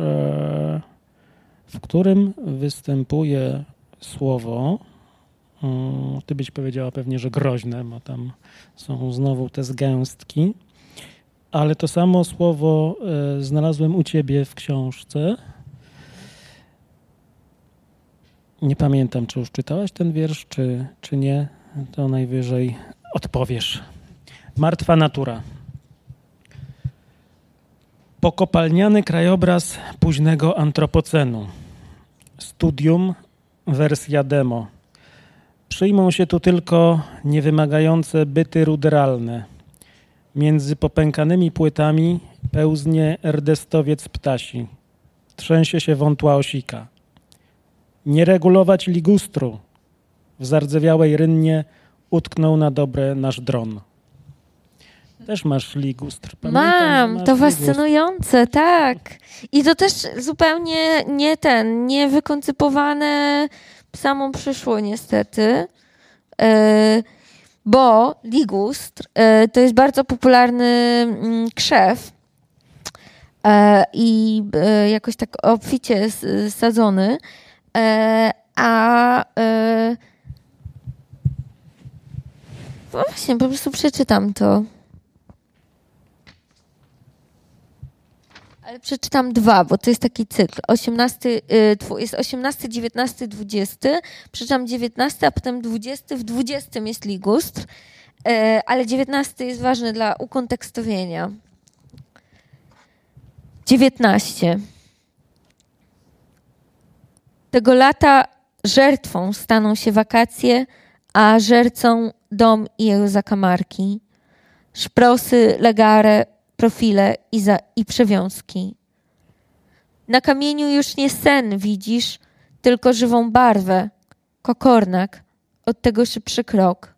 w którym występuje słowo. mm, Ty byś powiedziała pewnie, że groźne, bo tam są znowu te zgęstki. Ale to samo słowo e, znalazłem u ciebie w książce. Nie pamiętam, czy już czytałaś ten wiersz, czy, czy nie. To najwyżej odpowiesz. Martwa natura. Pokopalniany krajobraz późnego antropocenu. Studium, wersja demo. Przyjmą się tu tylko niewymagające byty ruderalne. Między popękanymi płytami pełznie erdestowiec ptasi. Trzęsie się wątła osika. Nie regulować ligustru. W zardzewiałej rynnie utknął na dobre nasz dron. Też masz ligustr. Pamiętam, Mam, to ligustr. fascynujące, tak. I to też zupełnie nie ten, nie wykoncypowane samą przyszło niestety. E, bo ligustr e, to jest bardzo popularny mm, krzew e, i e, jakoś tak obficie sadzony. E, a e, no właśnie, po prostu przeczytam to. Ale przeczytam dwa, bo to jest taki cykl. 18, y, jest 18, 19, 20. Przeczytam 19, a potem 20. W 20 jest ligustr, y, ale 19 jest ważny dla ukontekstowienia. 19. Tego lata żertwą staną się wakacje, a żercą dom i jego zakamarki. Szprosy, legare, profile i, za, i przewiązki. Na kamieniu już nie sen widzisz, tylko żywą barwę, kokornak, od tego szybszy krok.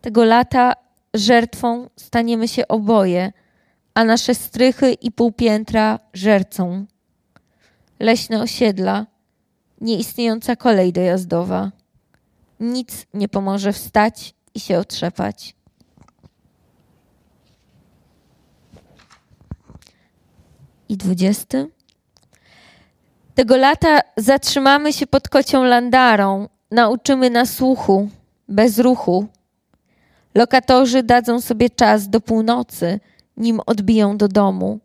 Tego lata żertwą staniemy się oboje, a nasze strychy i półpiętra żercą. Leśne osiedla, nieistniejąca kolej dojazdowa. Nic nie pomoże wstać i się otrzepać. I 20. Tego lata zatrzymamy się pod kocią landarą, nauczymy na słuchu, bez ruchu. Lokatorzy dadzą sobie czas do północy, nim odbiją do domu.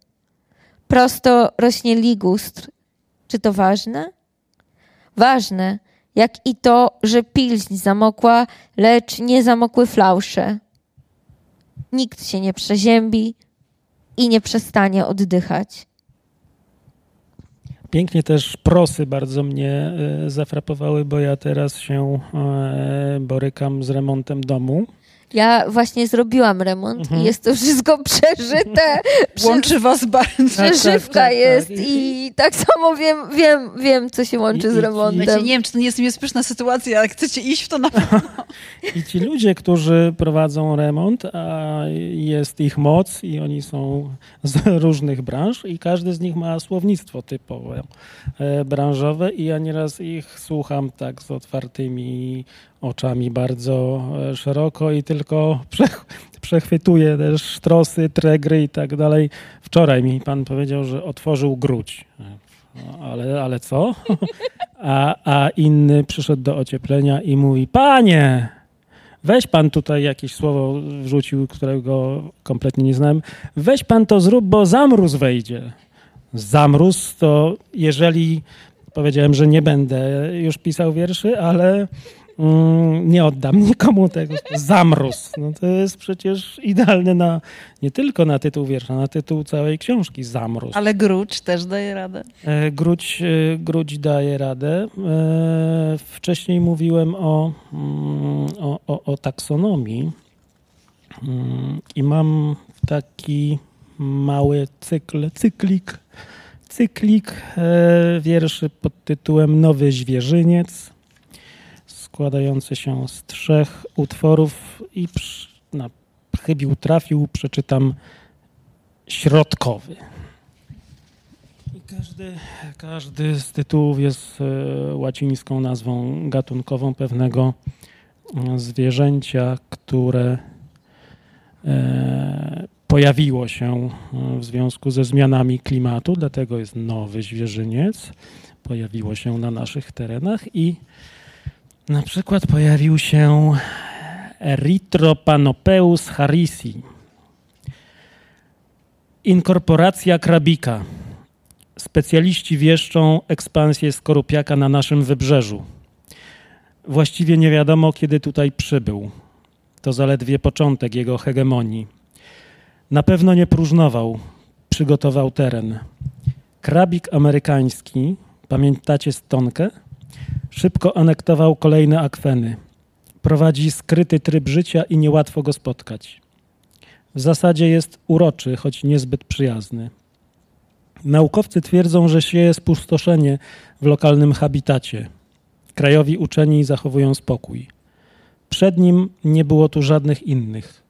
Prosto rośnie ligustr. Czy to ważne? Ważne, jak i to, że pilźń zamokła, lecz nie zamokły flausze. Nikt się nie przeziębi i nie przestanie oddychać. Pięknie też prosy bardzo mnie e, zafrapowały, bo ja teraz się e, borykam z remontem domu. Ja właśnie zrobiłam remont Mhm. i jest to wszystko przeżyte. Prze- Łączy was bardzo. Przeżywka tak, tak, jest tak. i tak samo wiem, wiem, wiem co się łączy I- z i- remontem. Wiecie, nie wiem, czy to nie jest niebezpieczna sytuacja, ale jak chcecie iść w to na pewno. I ci ludzie, którzy prowadzą remont, a jest ich moc i oni są z różnych branż i każdy z nich ma słownictwo typowe e, branżowe i ja nieraz ich słucham tak z otwartymi oczami bardzo e, szeroko i tylko przech, przechwytuję też sztrosy, tregry i tak dalej. Wczoraj mi pan powiedział, że otworzył gruć. No, ale, ale co? a, a inny przyszedł do ocieplenia i mówi: Panie, weź pan tutaj jakieś słowo wrzucił, którego kompletnie nie znałem. Weź pan to zrób, bo zamróz wejdzie. Zamróz to jeżeli powiedziałem, że nie będę już pisał wierszy, ale mm, nie oddam nikomu tego. Zamróz. No to jest przecież idealny na nie tylko na tytuł wiersza, na tytuł całej książki. Zamróz. Ale Grucz też daje radę. E, Gruć, e, gruć daje radę. E, Wcześniej mówiłem o, mm, o, o, o taksonomii Mm, i mam taki mały cykl, cyklik, cyklik e, wierszy pod tytułem Nowy Zwierzyniec, składający się z trzech utworów i przy- na chybił trafił przeczytam środkowy. I każdy, każdy z tytułów jest e, łacińską nazwą gatunkową pewnego e, zwierzęcia, które e, pojawiło się w związku ze zmianami klimatu, dlatego jest nowy zwierzyniec. Pojawiło się na naszych terenach i na przykład pojawił się Erythropanopeus harrisi. Inkorporacja krabika. Specjaliści wieszczą ekspansję skorupiaka na naszym wybrzeżu. Właściwie nie wiadomo, kiedy tutaj przybył. To zaledwie początek jego hegemonii. Na pewno nie próżnował, przygotował teren. Krabik amerykański, pamiętacie stonkę? Szybko anektował kolejne akweny. Prowadzi skryty tryb życia i niełatwo go spotkać. W zasadzie jest uroczy, choć niezbyt przyjazny. Naukowcy twierdzą, że sieje spustoszenie w lokalnym habitacie. Krajowi uczeni zachowują spokój. Przed nim nie było tu żadnych innych.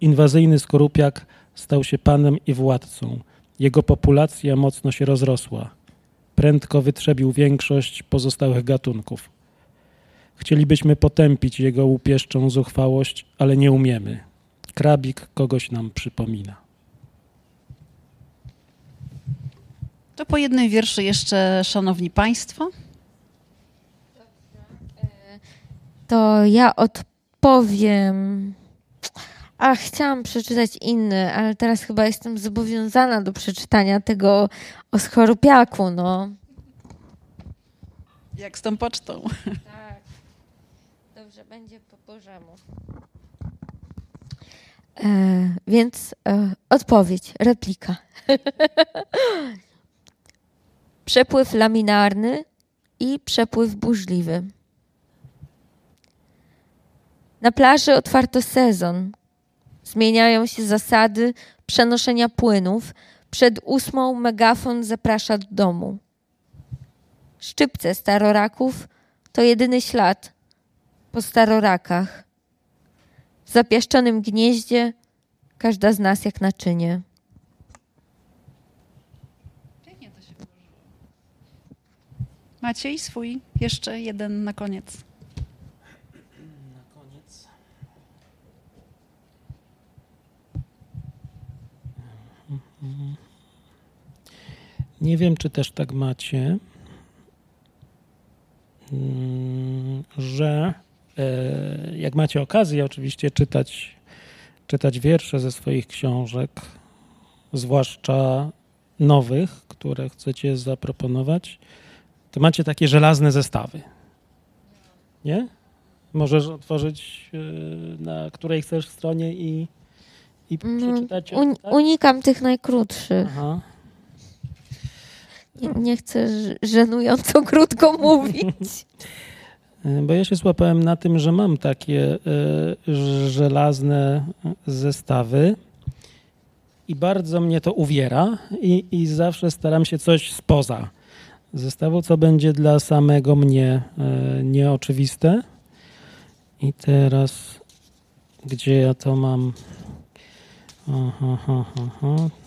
Inwazyjny skorupiak stał się panem i władcą. Jego populacja mocno się rozrosła. Prędko wytrzebił większość pozostałych gatunków. Chcielibyśmy potępić jego łupieszczą zuchwałość, ale nie umiemy. Krabik kogoś nam przypomina. To po jednym wierszy jeszcze, szanowni państwo. To ja odpowiem. Ach, chciałam przeczytać inny, ale teraz chyba jestem zobowiązana do przeczytania tego o skorupiaku, no. Jak z tą pocztą. Tak. Dobrze, będzie po Bożemu. E, więc e, odpowiedź, replika. przepływ laminarny i przepływ burzliwy. Na plaży otwarto sezon. Zmieniają się zasady przenoszenia płynów. Przed ósmą megafon zaprasza do domu. Szczypce staroraków to jedyny ślad po starorakach. W zapiaszczonym gnieździe każda z nas jak naczynie. Maciej swój jeszcze jeden na koniec. Nie wiem, czy też tak macie, mm, że e, jak macie okazję oczywiście czytać, czytać wiersze ze swoich książek, zwłaszcza nowych, które chcecie zaproponować, to macie takie żelazne zestawy. Nie? Możesz otworzyć y, na której chcesz stronie i, i Mm, przeczytać. Tak? unikam tych najkrótszych. Aha. Nie, chcę żenująco krótko mówić. Bo ja się złapałem na tym, że mam takie y, żelazne zestawy i bardzo mnie to uwiera i, i zawsze staram się coś spoza zestawu, co będzie dla samego mnie y, nieoczywiste. I teraz, gdzie ja to mam? Aha, aha, aha.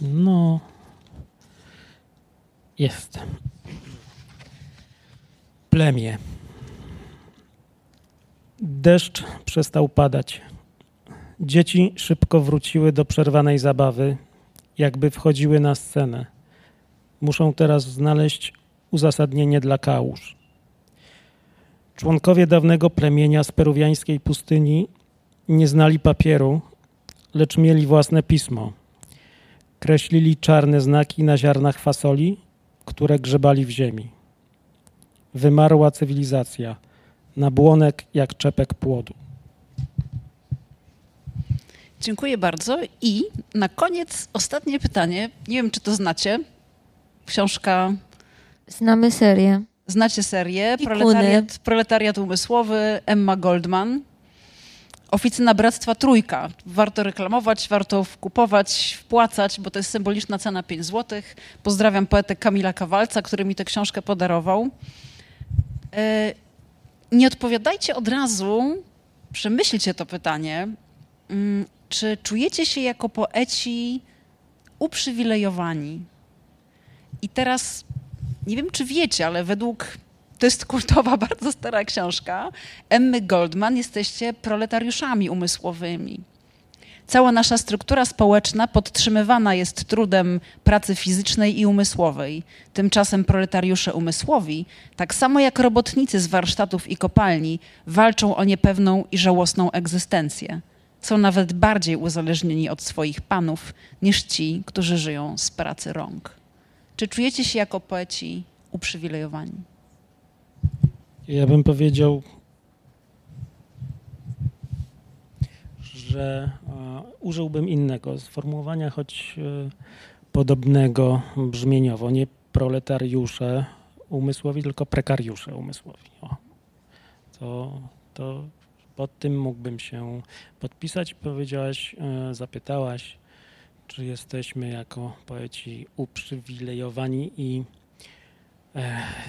No. Jest. Plemię. Deszcz przestał padać. Dzieci szybko wróciły do przerwanej zabawy, jakby wchodziły na scenę. Muszą teraz znaleźć uzasadnienie dla kałuż. Członkowie dawnego plemienia z peruwiańskiej pustyni nie znali papieru, lecz mieli własne pismo. Kreślili czarne znaki na ziarnach fasoli, które grzebali w ziemi. Wymarła cywilizacja, na błonek jak czepek płodu. Dziękuję bardzo. I na koniec ostatnie pytanie. Nie wiem, czy to znacie. Książka, Znamy serię. znacie serię. Proletariat, proletariat umysłowy, Emma Goldman. Oficyna Bractwa Trójka. Warto reklamować, warto kupować, wpłacać, bo to jest symboliczna cena 5 zł. Pozdrawiam poetę Kamila Kawalca, który mi tę książkę podarował. E, Nie odpowiadajcie od razu, przemyślcie to pytanie. Mm, Czy czujecie się jako poeci uprzywilejowani? I teraz nie wiem, czy wiecie, ale według to jest kultowa, bardzo stara książka. Emmy Goldman jesteście proletariuszami umysłowymi. Cała nasza struktura społeczna podtrzymywana jest trudem pracy fizycznej i umysłowej. Tymczasem proletariusze umysłowi, tak samo jak robotnicy z warsztatów i kopalni, walczą o niepewną i żałosną egzystencję. Są nawet bardziej uzależnieni od swoich panów niż ci, którzy żyją z pracy rąk. Czy czujecie się jako poeci uprzywilejowani? Ja bym powiedział, że e, użyłbym innego sformułowania, choć e, podobnego brzmieniowo. Nie proletariusze umysłowi, tylko prekariusze umysłowi. O. To, to pod tym mógłbym się podpisać. Powiedziałaś, e, zapytałaś, czy jesteśmy jako poeci uprzywilejowani i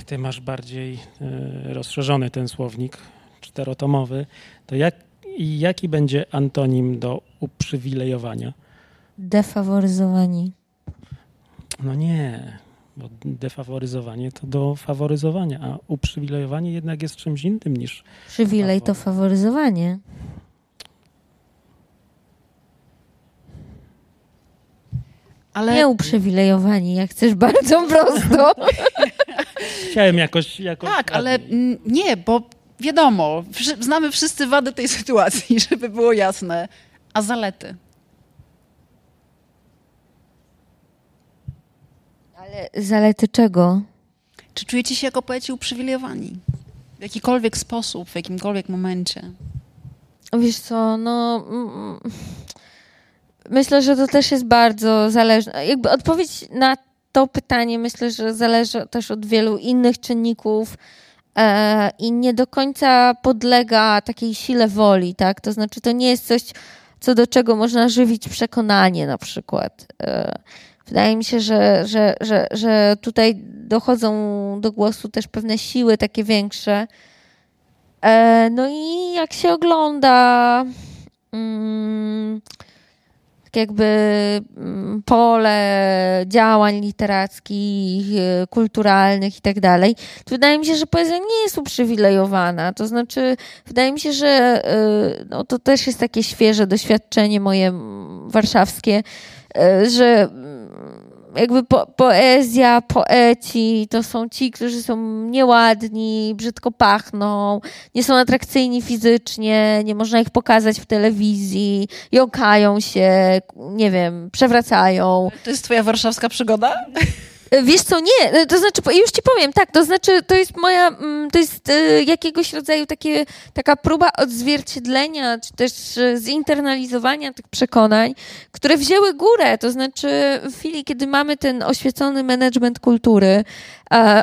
ty masz bardziej e, rozszerzony ten słownik czterotomowy, to jak, jaki będzie antonim do uprzywilejowania? Defaworyzowani. No nie, bo defaworyzowanie to do faworyzowania, a uprzywilejowanie jednak jest czymś innym niż Przywilej to faworyzowanie. Ale Nie uprzywilejowani, jak chcesz bardzo prosto. chciałem jakoś... jakoś tak, ale mm, nie, bo wiadomo, wszy- znamy wszyscy wady tej sytuacji, żeby było jasne. A zalety? Ale zalety czego? Czy czujecie się jako poeci uprzywilejowani? W jakikolwiek sposób, w jakimkolwiek momencie? Wiesz co, no... Myślę, że to też jest bardzo zależne. Jakby odpowiedź na to pytanie myślę, że zależy też od wielu innych czynników e, i nie do końca podlega takiej sile woli, tak? To znaczy, to nie jest coś, co do czego można żywić przekonanie na przykład. E, wydaje mi się, że, że, że, że tutaj dochodzą do głosu też pewne siły takie większe. E, no i jak się ogląda mm, jakby mm, pole działań literackich, e, kulturalnych i tak dalej, wydaje mi się, że poezja nie jest uprzywilejowana. To znaczy, wydaje mi się, że e, no, to też jest takie świeże doświadczenie moje warszawskie, e, że jakby po, poezja, poeci to są ci, którzy są nieładni, brzydko pachną, nie są atrakcyjni fizycznie, nie można ich pokazać w telewizji, jąkają się, nie wiem, przewracają. To jest twoja warszawska przygoda? Wiesz co, nie, to znaczy, już ci powiem, tak, to znaczy, to jest moja, mm, to jest e, jakiegoś rodzaju takie, taka próba odzwierciedlenia, czy też e, zinternalizowania tych przekonań, które wzięły górę, to znaczy w chwili, kiedy mamy ten oświecony management kultury, e,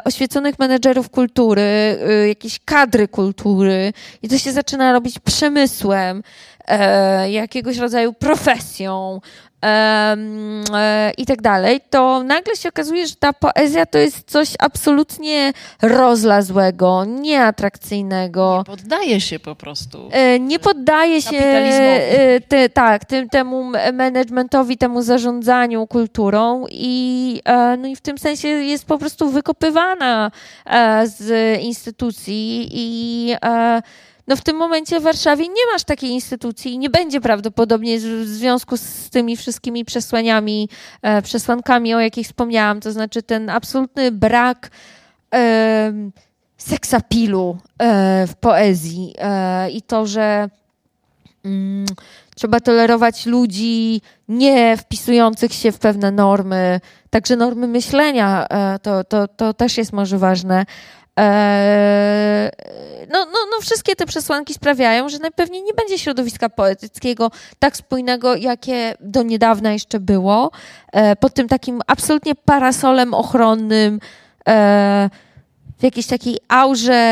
oświeconych menedżerów kultury, e, jakieś kadry kultury i to się zaczyna robić przemysłem, e, jakiegoś rodzaju profesją, e, i tak dalej, to nagle się okazuje, że ta poezja to jest coś absolutnie rozlazłego, nieatrakcyjnego. Poddaje się po prostu. E, Nie poddaje się e, te, tak, tym, temu managementowi, temu zarządzaniu kulturą i, e, no i w tym sensie jest po prostu wykopywana e, z instytucji i e, no w tym momencie w Warszawie nie masz takiej instytucji i nie będzie prawdopodobnie w związku z tymi wszystkimi przesłaniami, e, przesłankami, o jakich wspomniałam, to znaczy ten absolutny brak seksapilu w poezji i to, że mm, trzeba tolerować ludzi nie wpisujących się w pewne normy, także normy myślenia, e, to, to, to też jest może ważne. E, No, no, no, wszystkie te przesłanki sprawiają, że najpewniej nie będzie środowiska poetyckiego tak spójnego, jakie do niedawna jeszcze było, e, pod tym takim absolutnie parasolem ochronnym, w jakiejś takiej aurze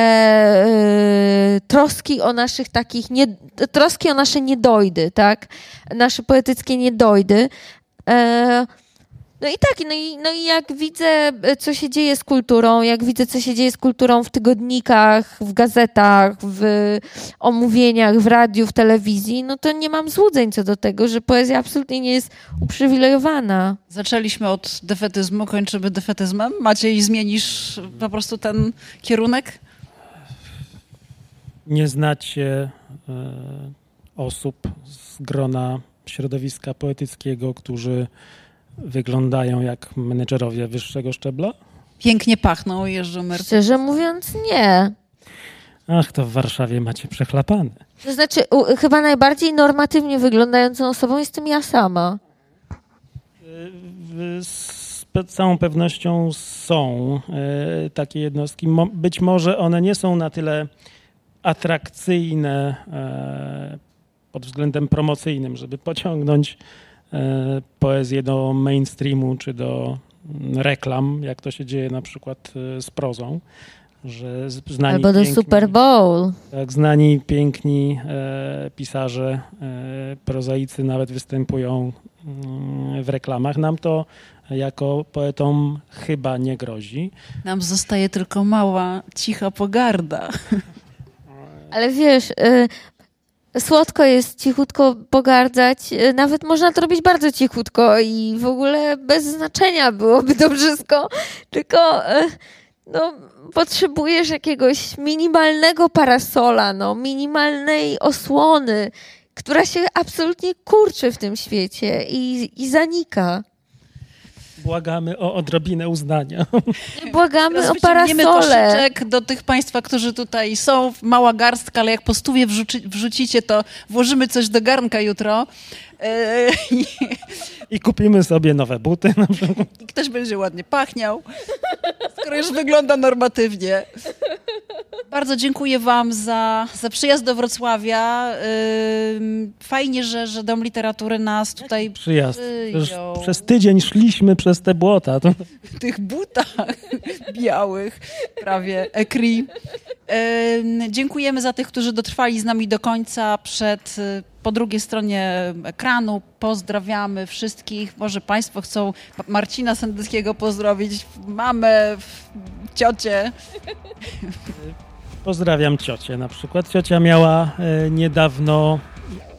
troski o naszych takich, nie, troski o nasze niedojdy, tak? Nasze poetyckie niedojdy. No i tak, no i, no i jak widzę, e, co się dzieje z kulturą, jak widzę, co się dzieje z kulturą w tygodnikach, w gazetach, w omówieniach, w radiu, w telewizji, no to nie mam złudzeń co do tego, że poezja absolutnie nie jest uprzywilejowana. Zaczęliśmy od defetyzmu, kończymy defetyzmem. Maciej, zmienisz po prostu ten kierunek? Nie znacie e, osób z grona środowiska poetyckiego, którzy wyglądają jak menedżerowie wyższego szczebla? Pięknie pachną i jeżdżą mercy. Szczerze mówiąc, nie. Ach, to w Warszawie macie przechlapane. To znaczy, u, chyba najbardziej normatywnie wyglądającą osobą jestem ja sama. Z całą pewnością są e, takie jednostki. Mo- Być może one nie są na tyle atrakcyjne e, pod względem promocyjnym, żeby pociągnąć poezję do mainstreamu czy do reklam, jak to się dzieje na przykład e, z prozą. Że znani Albo do piękni- Super Bowl. tak, znani, piękni e, pisarze, e, prozaicy nawet występują mm, w reklamach. Nam to jako poetom chyba nie grozi. Nam zostaje tylko mała, cicha pogarda. Ale wiesz, y, słodko jest cichutko pogardzać. y, Nawet można to robić bardzo cichutko i w ogóle bez znaczenia byłoby to wszystko. Tylko y, no, potrzebujesz jakiegoś minimalnego parasola, no, minimalnej osłony, która się absolutnie kurczy w tym świecie i, i zanika. Błagamy o odrobinę uznania. Błagamy Teraz o parasole. koszyczek do tych państwa, którzy tutaj są. Mała garstka, ale jak po stówie wrzuci, wrzucicie, to włożymy coś do garnka jutro. I, I kupimy sobie nowe buty. Na przykład. I ktoś będzie ładnie pachniał, skoro już wygląda normatywnie. Bardzo dziękuję Wam za, za przyjazd do Wrocławia. Fajnie, że, że Dom Literatury nas tutaj Przyjazd. Przyjął. przez tydzień szliśmy przez te błota. To w tych butach białych, prawie ekri. Dziękujemy za tych, którzy dotrwali z nami do końca przed y, po drugiej stronie ekranu. Pozdrawiamy wszystkich. Może Państwo chcą Marcina Sendeckiego pozdrowić, mamę, ciocię. Pozdrawiam ciocię na przykład. Ciocia miała e, niedawno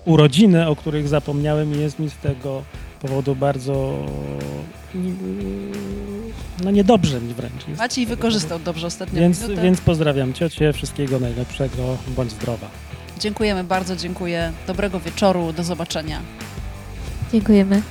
urodziny, o których zapomniałem i jest mi z tego powodu bardzo mm, no niedobrze mi wręcz. Jest Maciej wykorzystał dobrze ostatnią Więc, minutę. więc pozdrawiam ciocię, wszystkiego najlepszego, bądź zdrowa. Dziękujemy bardzo, dziękuję. Dobrego wieczoru, do zobaczenia. Dziękujemy.